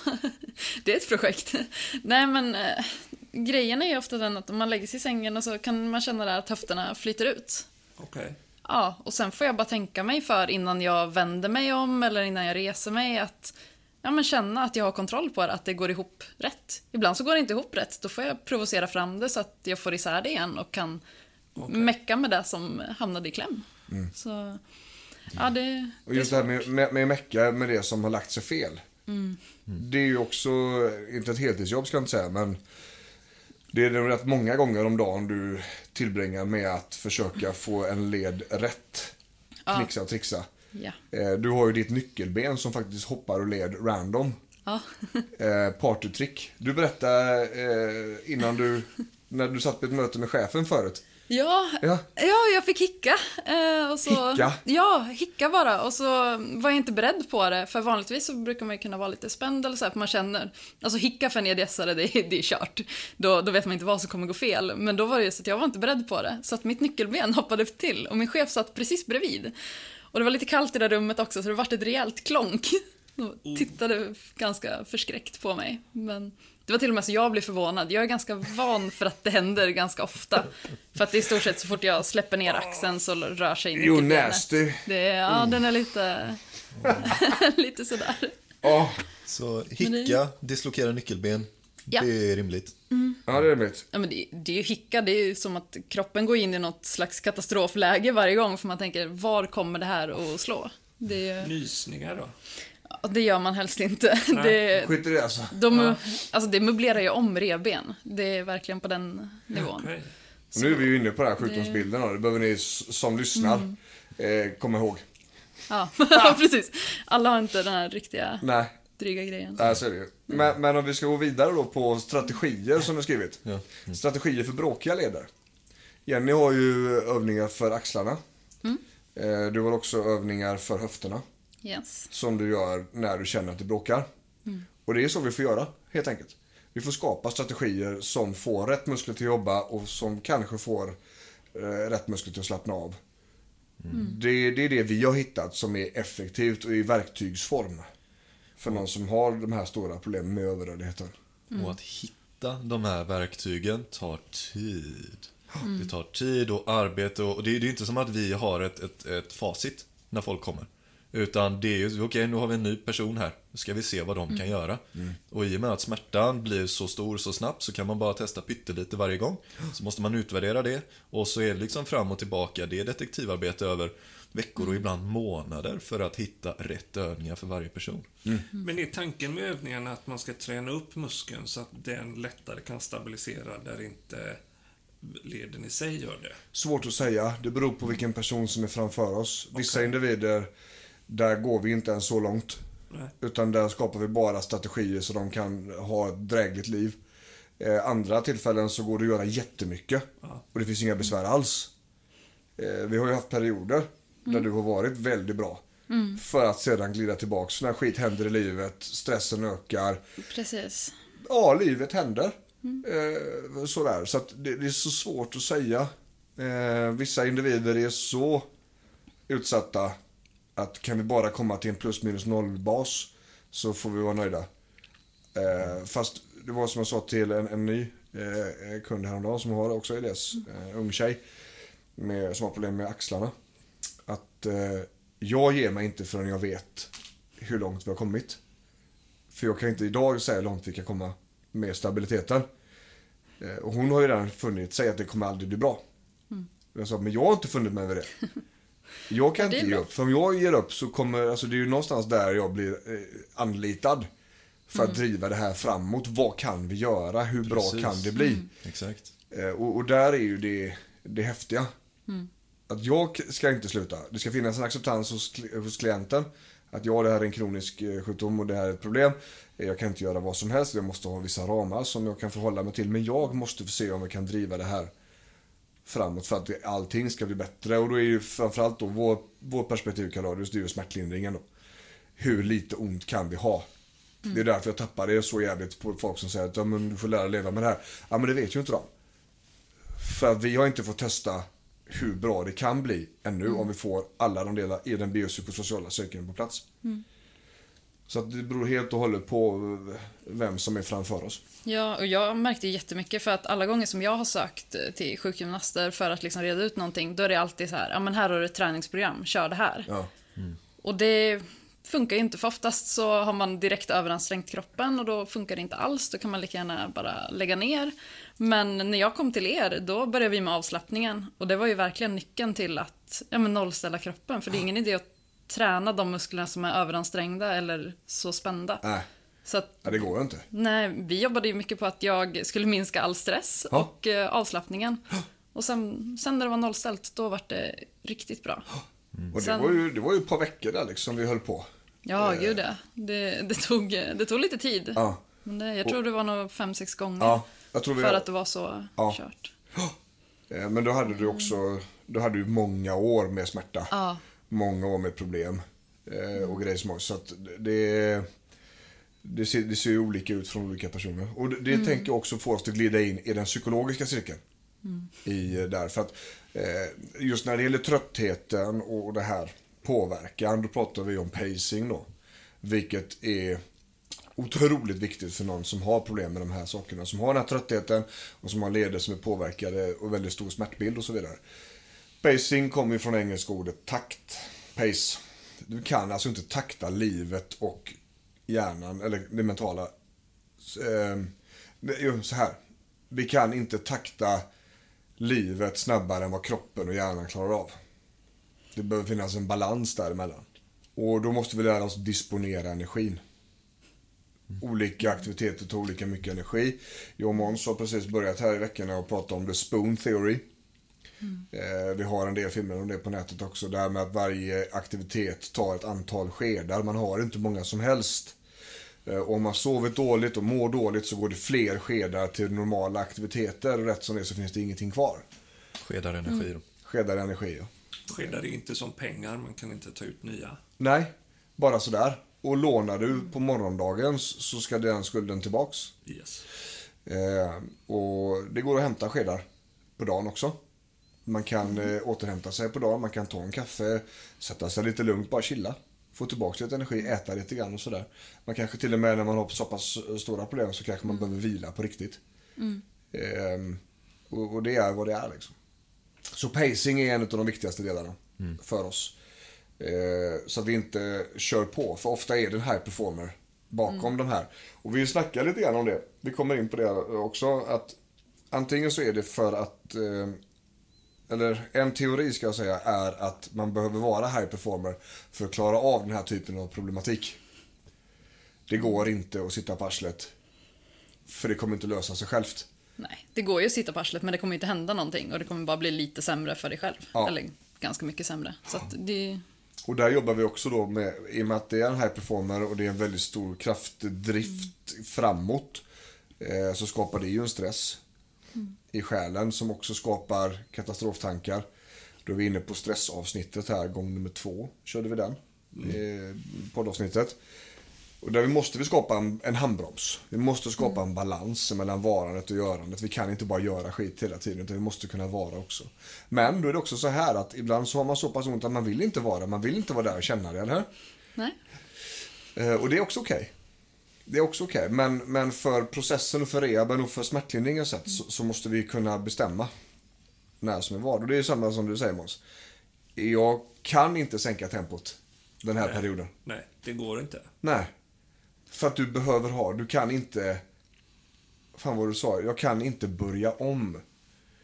det är ett projekt. Nej men eh, grejen är ju ofta den att om man lägger sig i sängen och så kan man känna där att höfterna flyter ut. Okej. Ja, och sen får jag bara tänka mig för innan jag vänder mig om eller innan jag reser mig att ja, men känna att jag har kontroll på det, att det går ihop rätt. Ibland så går det inte ihop rätt, då får jag provocera fram det så att jag får isär det igen och kan mecka med det som hamnade i kläm. Så, ja det, Mm. Och just det här med, med, med mecka med det som har lagt sig fel. Det är ju också, inte ett heltidsjobb ska jag inte säga, men det är nog rätt många gånger om dagen du tillbringar med att försöka få en led rätt. Knixa och trixa. Ja. Eh, Du har ju ditt nyckelben som faktiskt hoppar och led random. Ja. [LAUGHS] Eh, partytrick. Du berättade eh, innan du, [LAUGHS] när du satt på ett möte med chefen förut. Ja, Ja. ja. jag fick hicka. Och så, Hicka? Ja, hicka bara. Och så var jag inte beredd på det. För vanligtvis så brukar man ju kunna vara lite spänd eller så här, för man känner... Alltså hicka för en EDS-are, det, är- det är kört. Då, då vet man inte vad som kommer gå fel. Men då var det ju så att jag var inte beredd på det. Så att mitt nyckelben hoppade till och min chef satt precis bredvid. Och det var lite kallt i det där rummet också, så det vart ett rejält klonk. Och tittade ganska förskräckt på mig. Men det var till och med så jag blev förvånad. Jag är ganska van för att det händer ganska ofta. För att i stort sett så fort jag släpper ner axeln så rör sig Jo, nyckelbenet. nasty. Det är, ja, den är lite... [LAUGHS] lite sådär. Ja, Så hicka, dislokera nyckelben, Ja. det är rimligt. ja det är rimligt. Ja, men det, det är ju hicka, det är ju som att kroppen går in i något slags katastrofläge varje gång för man tänker, var kommer det här att slå? Det, är- Nysningar då? ja, det gör man helst inte. Nej. [LAUGHS] Det, Skit i det alltså. de, alltså det möblerar ju om revben. Det är verkligen på den nivån. Och nu är vi ju inne på den här sjukdomsbilden. då. Det behöver ni som lyssnar eh, komma ihåg. Ja, [LAUGHS] precis. Alla har inte den här riktiga Nej, dryga grejen. nej så är det ju. Men, men om vi ska gå vidare då på strategier som du skrivit. Ja. Strategier för bråkiga leder. Jenny har ju övningar för axlarna. Eh, Du har också övningar för höfterna. Yes. Som du gör när du känner att det bråkar. Och det är så vi får göra, helt enkelt. Vi får skapa strategier som får rätt muskler till att jobba och som kanske får eh, rätt muskler till att slappna av. Det, det är det vi har hittat som är effektivt och i verktygsform. För någon som har de här stora problemen med överrörligheten. Och att hitta de här verktygen tar tid. Det tar tid och arbete och det är det är inte som att vi har ett, ett, ett facit när folk kommer. Utan det är ju, okej nu har vi en ny person här, nu ska vi se vad de kan göra. Och i och med att smärtan blir så stor så snabbt så kan man bara testa pyttelite varje gång. Så måste man utvärdera det och så är det liksom fram och tillbaka, det är detektivarbete över veckor och ibland månader för att hitta rätt övningar för varje person. Men är tanken med övningarna att man ska träna upp muskeln så att den lättare kan stabilisera där inte leden i sig gör det? Svårt att säga. Det beror på vilken person som är framför oss. Vissa individer, där går vi inte ens så långt. Nej. Utan där skapar vi bara strategier så de kan ha ett drägligt liv. Eh, andra tillfällen så går det att göra jättemycket. Och det finns inga besvär alls. Eh, vi har ju haft perioder där du har varit väldigt bra. För att sedan glida tillbaks när skit händer i livet, stressen ökar. Precis. Ja, livet händer. Eh, sådär. Så det, det är så svårt att säga. Eh, vissa individer är så utsatta att kan vi bara komma till en plus minus noll bas så får vi vara nöjda. Eh, fast det var som jag sa till en, en ny eh, kund häromdagen som har också IDS, eh, ung tjej med, som har problem med axlarna. Att eh, jag ger mig inte förrän jag vet hur långt vi har kommit. För jag kan inte idag säga hur långt vi kan komma med stabiliteten. Eh, och hon har ju redan funnit sig att det kommer aldrig bli bra. Jag sa, men jag har inte funnit mig vid det. [LAUGHS] Jag kan inte ge bra. upp. För om jag ger upp så kommer, alltså det är ju någonstans där jag blir eh, anlitad. För att driva det här framåt. Vad kan vi göra? Hur bra Precis. kan det bli? Exakt. Eh, och, och där är ju det, det häftiga. Att jag ska inte sluta. Det ska finnas en acceptans hos, hos klienten. Att ja, det här är en kronisk eh, sjukdom och det här är ett problem. Eh, Jag kan inte göra vad som helst. Jag måste ha vissa ramar som jag kan förhålla mig till. Men jag måste se om vi kan driva det här framåt för att allting ska bli bättre. Och då är ju framförallt då vår, vår perspektiv Kaladius, det är ju smärtlindringen då. Hur lite ont kan vi ha? Det är därför jag tappar det så jävligt på folk som säger att ja, men du får lära dig leva med det här. Ja men det vet ju inte de. För vi har inte fått testa hur bra det kan bli ännu om vi får alla de delar i den biopsykosociala cykeln på plats. Så att det beror helt och hållet på vem som är framför oss. Ja, och jag märkte jättemycket för att alla gånger som jag har sökt till sjukgymnaster för att liksom reda ut någonting, då är det alltid så här, ja men här har du ett träningsprogram, kör det här. Ja. Och det funkar ju inte, för oftast så har man direkt överansträngt kroppen och då funkar det inte alls, då kan man lika gärna bara lägga ner. Men när jag kom till er, då började vi med avslappningen och det var ju verkligen nyckeln till att ja, men nollställa kroppen, för det är ingen idé att träna de musklerna som är överansträngda eller så spända. Nej, Så att ja, det går ju inte. Nej, vi jobbade ju mycket på att jag skulle minska all stress Ja. och eh, avslappningen. Och sen, sen när det var nollställt, då var det riktigt bra. Och det, Sen- var ju, det var ju ett par veckor där liksom vi höll på. Ja, gud ja. Det, det, tog, det tog lite tid. Ja. Men det, jag tror det var nog fem, sex gånger. Ja, jag tror vi för att det var så Ja. kört. [GASPS] Eh, Men då hade du också då hade du många år med smärta. Ja. Många år med problem. eh, Och grejer som också. Så att det, det, ser, det ser ju olika ut från olika personer. Och det, det tänker jag också få oss att glida in i den psykologiska cirkeln. I eh, där. För att eh, Eh, just när det gäller tröttheten och det här påverkan. Då pratar vi om pacing då. Vilket är otroligt viktigt för någon som har problem med de här sakerna. Som har den här tröttheten och som har leder som är påverkade och väldigt stor smärtbild och så vidare. Pacing kommer ju från engelska ordet takt. Pace. Du kan alltså inte takta livet och hjärnan, eller det mentala. Eh, jo, så här. Vi kan inte takta livet snabbare än vad kroppen och hjärnan klarar av. Det behöver finnas en balans däremellan. Och då måste vi lära oss disponera energin. Olika aktiviteter tar olika mycket energi. Jag och Måns har precis börjat här i veckan och prata om the spoon theory. Eh, vi har en del filmer om det på nätet också. Det här med att varje aktivitet tar ett antal skedar. Man har inte många som helst. Eh, och om man sover dåligt och mår dåligt så går det fler skedar till normala aktiviteter. Och rätt som det så finns det ingenting kvar. Skedar energi då. Skedar energi. Ja. Skedar är inte som pengar, man kan inte ta ut nya. Nej, bara sådär. Och lånar du på morgondagens så ska den skulden tillbaks. Yes. Eh, och det går att hämta skedar på dagen också. Man kan eh, återhämta sig på dagen, man kan ta en kaffe, sätta sig lite lugnt, bara chilla. Få tillbaka lite energi, äta lite grann och sådär. Man kanske till och med när man har så pass stora problem så kanske man behöver vila på riktigt. Eh, och, och det är vad det är liksom. Så pacing är en av de viktigaste delarna för oss. Eh, så att vi inte kör på. För ofta är det en high performer bakom de här. Och vi snackar lite grann om det. Vi kommer in på det också. Att antingen så är det för att eh, eller en teori ska jag säga är att man behöver vara high performer för att klara av den här typen av problematik. Det går inte att sitta på arslet. För det kommer inte lösa sig självt. Nej, det går ju att sitta på arslet men det kommer inte hända någonting och det kommer bara bli lite sämre för dig själv. Ja. Eller ganska mycket sämre. Så det... Och där jobbar vi också då med, i och med att det är en high performer och det är en väldigt stor kraftdrift framåt. Eh, så skapar det ju en stress i själen som också skapar katastroftankar. Då är vi inne på stressavsnittet här, gång nummer två. Körde vi den. Eh, poddavsnittet. Och där måste vi skapa en, en handbroms. Vi måste skapa en balans mellan varandet och görandet. Vi kan inte bara göra skit hela tiden, utan vi måste kunna vara också. Men då är det också så här att ibland så har man så pass ont att man vill inte vara. Man vill inte vara där och känna det, eller hur? Nej. Eh, och det är också okej. Det är också okej. Men, men för processen för rehaben och för smärtlindringens sätt så, så måste vi kunna bestämma när som är vad. Och det är samma som du säger Måns. Jag kan inte sänka tempot den här perioden. Nej, det går inte. Nej. För att du behöver ha, du kan inte... Fan vad du sa, jag kan inte börja om.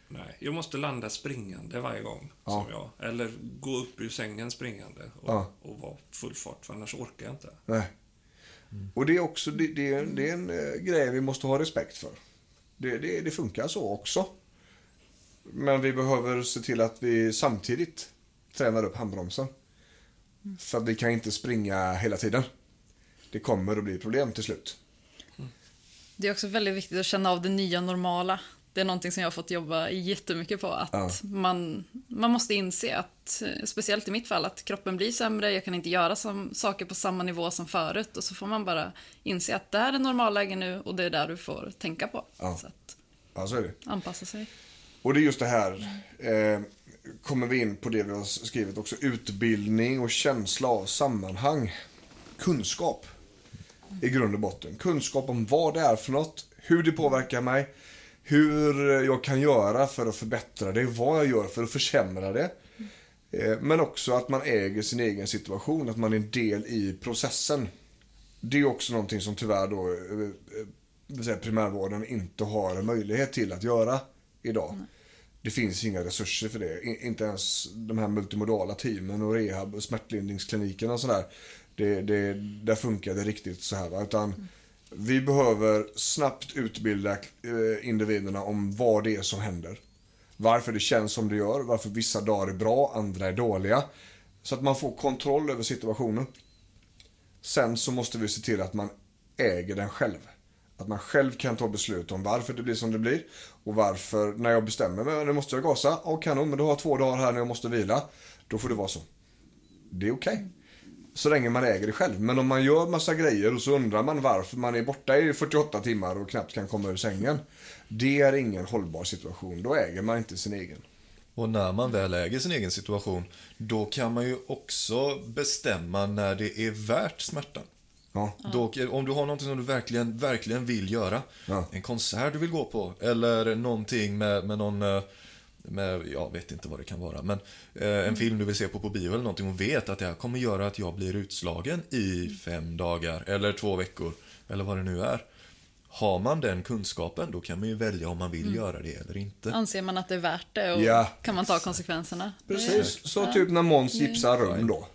Nej, jag måste landa springande varje gång. Ja. Som jag, eller gå upp ur sängen springande och, Ja. och vara full fart, för annars orkar jag inte. Nej. Och det är också det, det, det är en eh, grej vi måste ha respekt för. Det, det, det funkar så också. Men vi behöver se till att vi samtidigt tränar upp handbromsen. För att vi kan inte springa hela tiden. Det kommer att bli problem till slut. Mm. Det är också väldigt viktigt att känna av det nya normala. Det är någonting som jag har fått jobba jättemycket på. Att Ja. man, man måste inse att, speciellt i mitt fall, att kroppen blir sämre, jag kan inte göra som, saker på samma nivå som förut. Och så får man bara inse att det här är normalläge nu och det är där du får tänka på. Ja. Så att Ja, så är det. anpassa sig. Och det är just det här, eh, kommer vi in på det vi har skrivit också, utbildning och känsla av sammanhang. Kunskap i grund och botten. Kunskap om vad det är för något, hur det påverkar mig, hur jag kan göra för att förbättra det, vad jag gör för att försämra det. Eh, men också att man äger sin egen situation, att man är en del i processen. Det är också någonting som tyvärr då eh, eh, säga primärvården inte har en möjlighet till att göra idag. Det finns inga resurser för det. Inte ens de här multimodala teamen och rehab och smärtlindringsklinikerna och sådär. Det, det, där funkar det riktigt så här. Va? Utan vi behöver snabbt utbilda eh, individerna om vad det är som händer. Varför det känns som det gör, varför vissa dagar är bra, andra är dåliga. Så att man får kontroll över situationen. Sen så måste vi se till att man äger den själv. Att man själv kan ta beslut om varför det blir som det blir. Och varför, när jag bestämmer mig, nu måste jag gasa. Ja, kanon, men du har två dagar här när jag måste vila. Då får det vara så. Det är okej. Så länge man äger det själv. Men om man gör massa grejer och så undrar man varför man är borta i 48 timmar och knappt kan komma ur sängen. Det är ingen hållbar situation. Då äger man inte sin egen. Och när man väl äger sin egen situation, då kan man ju också bestämma när det är värt smärtan. Ja. Då, om du har någonting som du verkligen, verkligen vill göra, Ja. en konsert du vill gå på, eller någonting med, med någon, eh, med, jag vet inte vad det kan vara, men eh, en film du vill se på på bio eller någonting och vet att det här kommer göra att jag blir utslagen i fem dagar, eller två veckor, eller vad det nu är. Har man den kunskapen, då kan man ju välja om man vill göra det eller inte. Anser man att det är värt det och Ja. kan man ta konsekvenserna. Precis, så typ när Måns gipsar rum då.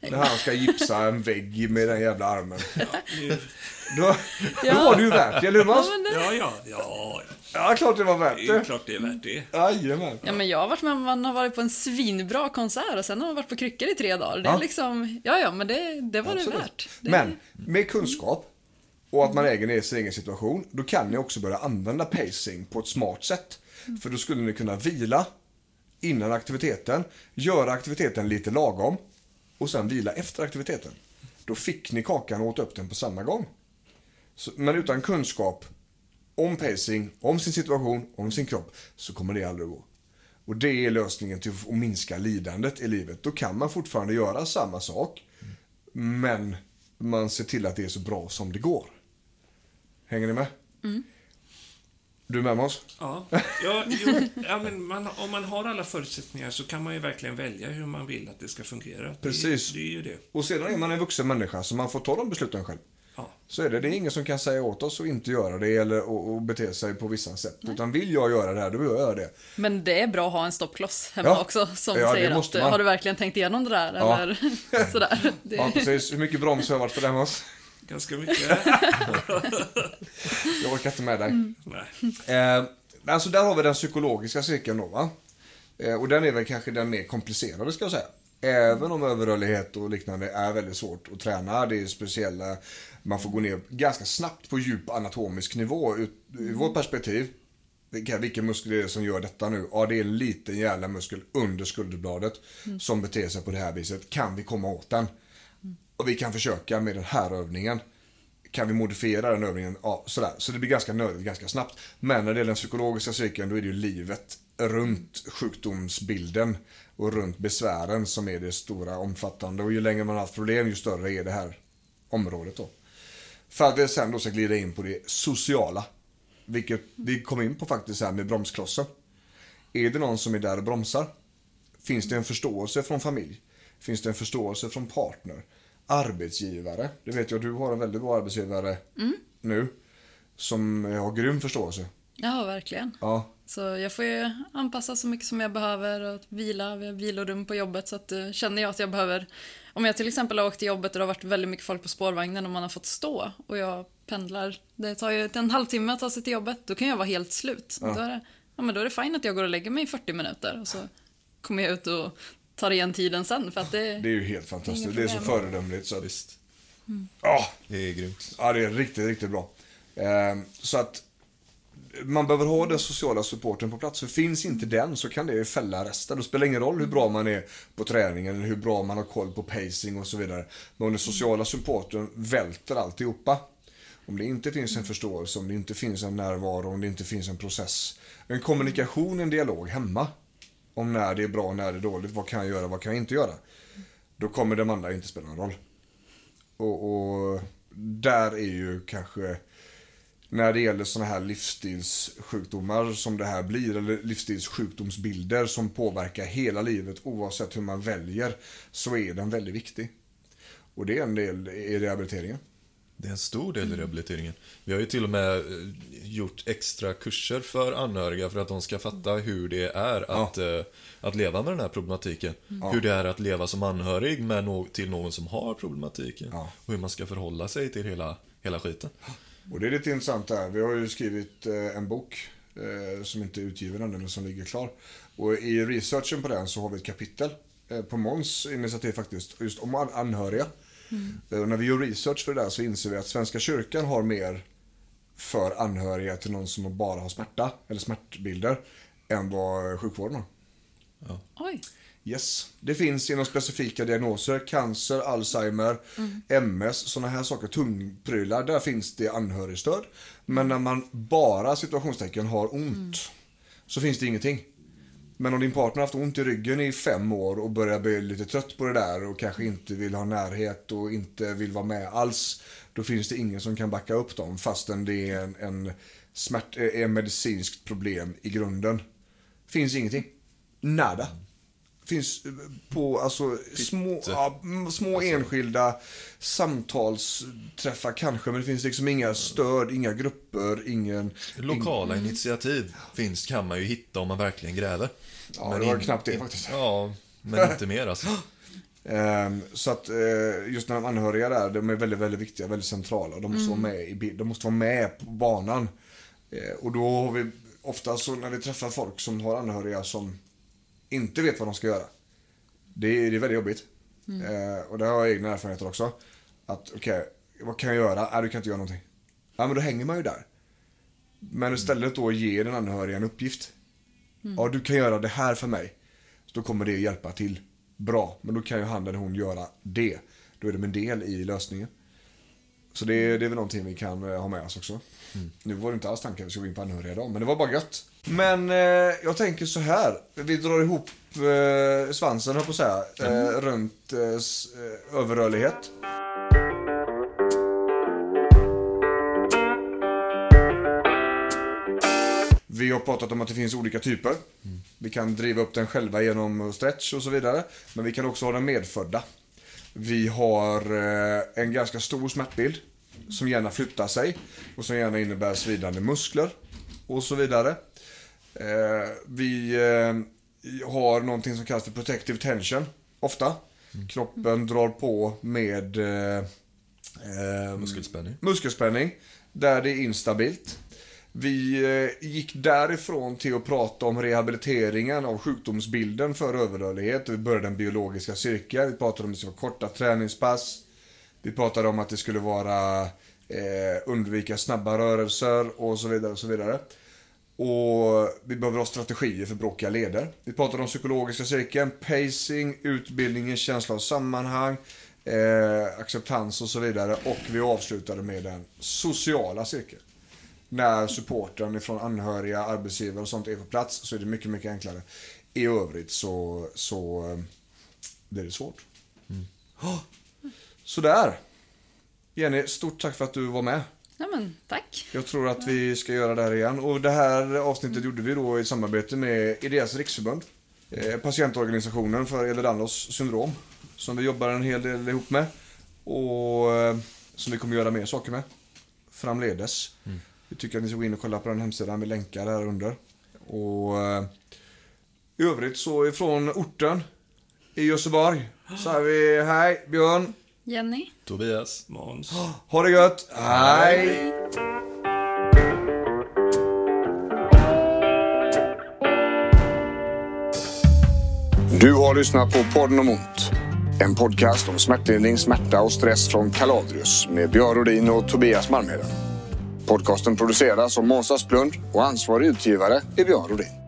När han ska gipsa en vägg med den jävla armen. Då, då Ja. var det ju värt det, eller hur? Ja, det- Ja, ja, ja. Ja, klart det var Det värt är ju det. klart det är värt det. Jajamän. Ja, men jag har varit med om man har varit på en svinbra konsert och sen har man varit på kryckor i tre dagar. Det är Ja. liksom, ja, ja, men det, det var Absolut. det värt. Det, Men med kunskap och att man äger sin egen situation, då kan ni också börja använda pacing på ett smart sätt. För då skulle ni kunna vila innan aktiviteten, göra aktiviteten lite lagom och sen vila efter aktiviteten. Då fick ni kakan och åt upp den på samma gång. Så, men utan kunskap om pacing, om sin situation, om sin kropp, så kommer det aldrig att gå. Och det är lösningen till att minska lidandet i livet. Då kan man fortfarande göra samma sak, men man ser till att det är så bra som det går. Hänger ni med? Mm. Du är med oss? Ja, ja, jo, ja men man, om man har alla förutsättningar så kan man ju verkligen välja hur man vill att det ska fungera. Precis. Det, det är ju det. Och sedan är man en vuxen människa, så man får ta de besluten själv. Ja. Så är det. Det är ingen som kan säga åt oss att inte göra det eller och, och bete sig på vissa sätt. Utan vill jag göra det här, då vill jag göra det. Men det är bra att ha en stoppkloss hemma Ja. också som Ja, det säger att man. har du verkligen tänkt igenom det där? Ja. Eller [LAUGHS] sådär. [LAUGHS] Det, Ja, precis. Hur mycket broms har jag varit för den oss? Ganska mycket. Jag orkar inte med dig. Nej. Eh, alltså där har vi den psykologiska cirkeln då va. Eh, och den är väl kanske den mer komplicerade ska jag säga. Även om överrörlighet och liknande är väldigt svårt att träna. Det är speciella, man får gå ner ganska snabbt på djup anatomisk nivå ut, ur vårt perspektiv. Vilka, vilken muskel är det som gör detta nu? Ja, det är en liten jävla muskel under skulderbladet som beter sig på det här viset. Kan vi komma åt den? Och vi kan försöka med den här övningen. Kan vi modifiera den övningen? Ja, sådär. Så det blir ganska nödigt ganska snabbt. Men när det gäller den psykologiska cykeln, då är det ju livet runt sjukdomsbilden och runt besvären som är det stora omfattande. Och ju längre man har haft problem, ju större är det här området då. För att vi sen då ska glida in på det sociala. Vilket vi kom in på faktiskt här med bromsklossen. Är det någon som är där och bromsar? Finns det en förståelse från familj? Finns det en förståelse från partner? Arbetsgivare? Det vet jag, du har en väldigt bra arbetsgivare nu. Som har grym förståelse. Ja, verkligen. Ja, Så jag får ju anpassa så mycket som jag behöver och vila. Vi har vilorum på jobbet så att uh, känner jag att jag behöver... Om jag till exempel har åkt till jobbet och det har varit väldigt mycket folk på spårvagnen och man har fått stå och jag pendlar. Det tar ju en halvtimme att ta sig till jobbet. Då kan jag vara helt slut. Då, är det, ja, men då är det fint att jag går och lägger mig i 40 minuter och så kommer jag ut och tar igen tiden sen. För att det, det är ju helt fantastiskt. Det är så föredömligt så att... Visst. Ja, Det är grymt. Ja, det är riktigt, riktigt bra. Ehm, så att man behöver ha den sociala supporten på plats. För finns inte den så kan det fälla resten. Det spelar ingen roll hur bra man är på träningen, eller hur bra man har koll på pacing och så vidare. Men om den sociala supporten välter alltihopa. Om det inte finns en förståelse, om det inte finns en närvaro, om det inte finns en process. En kommunikation, en dialog hemma. Om när det är bra, när det är dåligt, vad kan jag göra, vad kan jag inte göra? Då kommer de andra inte spela någon roll. Och, och där är ju kanske när det gäller sådana här livsstilssjukdomar som det här blir, eller livsstilssjukdomsbilder som påverkar hela livet oavsett hur man väljer, så är den väldigt viktig. Och det är en del i rehabiliteringen. Det är en stor del i rehabiliteringen. Vi har ju till och med eh, gjort extra kurser för anhöriga för att de ska fatta hur det är att, eh, att leva med den här problematiken. Hur det är att leva som anhörig med no- till någon som har problematiken. Ja. Och hur man ska förhålla sig till hela, hela skiten. Och det är lite intressant här. Vi har ju skrivit eh, en bok eh, som inte är utgiven ännu, men som ligger klar. Och i researchen på den så har vi ett kapitel eh, på Måns initiativ faktiskt, just om an- anhöriga. Eh, Och när vi gör research för det där så inser vi att Svenska kyrkan har mer för anhöriga till någon som bara har smärta, eller smärtbilder, än vad sjukvården har. oj. Yes. Det finns inom specifika diagnoser, cancer, Alzheimer, MS, sådana här saker, tungprylar. Där finns det anhörigstöd. Men när man bara situationstecken har ont så finns det ingenting. Men om din partner har haft ont i ryggen i fem år och börjar bli lite trött på det där och kanske inte vill ha närhet och inte vill vara med alls. Då finns det ingen som kan backa upp dem fastän det är en, en, smärt, eh, är medicinskt problem i grunden. Finns ingenting. Nada. Finns eh, på alltså små, ja, mm, små enskilda samtalsträffar kanske men det finns liksom inga stöd, inga grupper, ingen... Lokala initiativ finns, kan man ju hitta om man verkligen gräver. Ja, det var knappt det faktiskt. Ja, men inte mer alltså. [GASPS] Ehm, så att eh, just när de anhöriga där, de är väldigt, väldigt viktiga, väldigt centrala. De måste, vara, med i, de måste vara med på banan. Eh, och då har vi ofta så när vi träffar folk som har anhöriga som inte vet vad de ska göra. Det är, det är väldigt jobbigt. Eh, och det har jag egna erfarenheter också. Att okej, vad kan jag göra? Nej, du kan inte göra någonting. Ja, men då hänger man ju där. Men istället då ge den anhöriga en uppgift. Ja, du kan göra det här för mig. Så då kommer det hjälpa till. Bra, men då kan ju han eller hon göra det. Då är de en del i lösningen. Så det, är- det är väl någonting vi kan eh, ha med oss också. Nu var det inte alls tanken att vi skulle gå in på anhöriga idag, men det var bara gött. Men eh, jag tänker så här. Vi drar ihop eh, svansen, höll på att säga, eh, runt eh, s- eh, överrörlighet. Vi har pratat om att det finns olika typer. Vi kan driva upp den själva genom stretch och så vidare. Men vi kan också ha den medfödda. Vi har eh, en ganska stor smärtbild som gärna flyttar sig och som gärna innebär svidande muskler och så vidare. Eh, vi eh, har någonting som kallas för protective tension ofta. Kroppen drar på med eh, eh, Muskelspänning. muskelspänning där det är instabilt. Vi eh, gick därifrån till att prata om rehabiliteringen av sjukdomsbilden för överrörlighet. Vi började den biologiska cirkeln. Vi pratade om att det skulle vara korta träningspass. Vi pratade om att det skulle vara eh, undvika snabba rörelser och så vidare. och så vidare. Och vi behöver ha strategier för bråkiga leder. Vi pratar om psykologiska cirkeln, pacing, utbildningen, känsla av sammanhang, eh, acceptans och så vidare. Och vi avslutade med den sociala cirkeln. När supporten från anhöriga, arbetsgivare och sånt är på plats så är det mycket, mycket enklare. I övrigt så, så eh, blir det svårt. Oh, sådär. Jenny, stort tack för att du var med. Ja, men tack. Jag tror att vi ska göra det här igen. Och det här avsnittet gjorde vi då i samarbete med Ideas riksförbund. Eh, patientorganisationen för Ehlers-Danlos syndrom. Som vi jobbar en hel del ihop med. Och eh, som vi kommer göra mer saker med. Framledes. Mm. Vi tycker att ni ska gå in och kolla på den hemsidan. Vi länkar där under. Och eh, i övrigt så ifrån orten i Göteborg så har vi hej Björn. Jenny. Tobias. Måns. Ha det gött. Hej. Du har lyssnat på podden om ont. En podcast om smärtlindring, smärta och stress från Kaladrius med Björn Rodin och Tobias Malmheden. Podcasten produceras av Måns Asplund och ansvarig utgivare är Björn Rodin.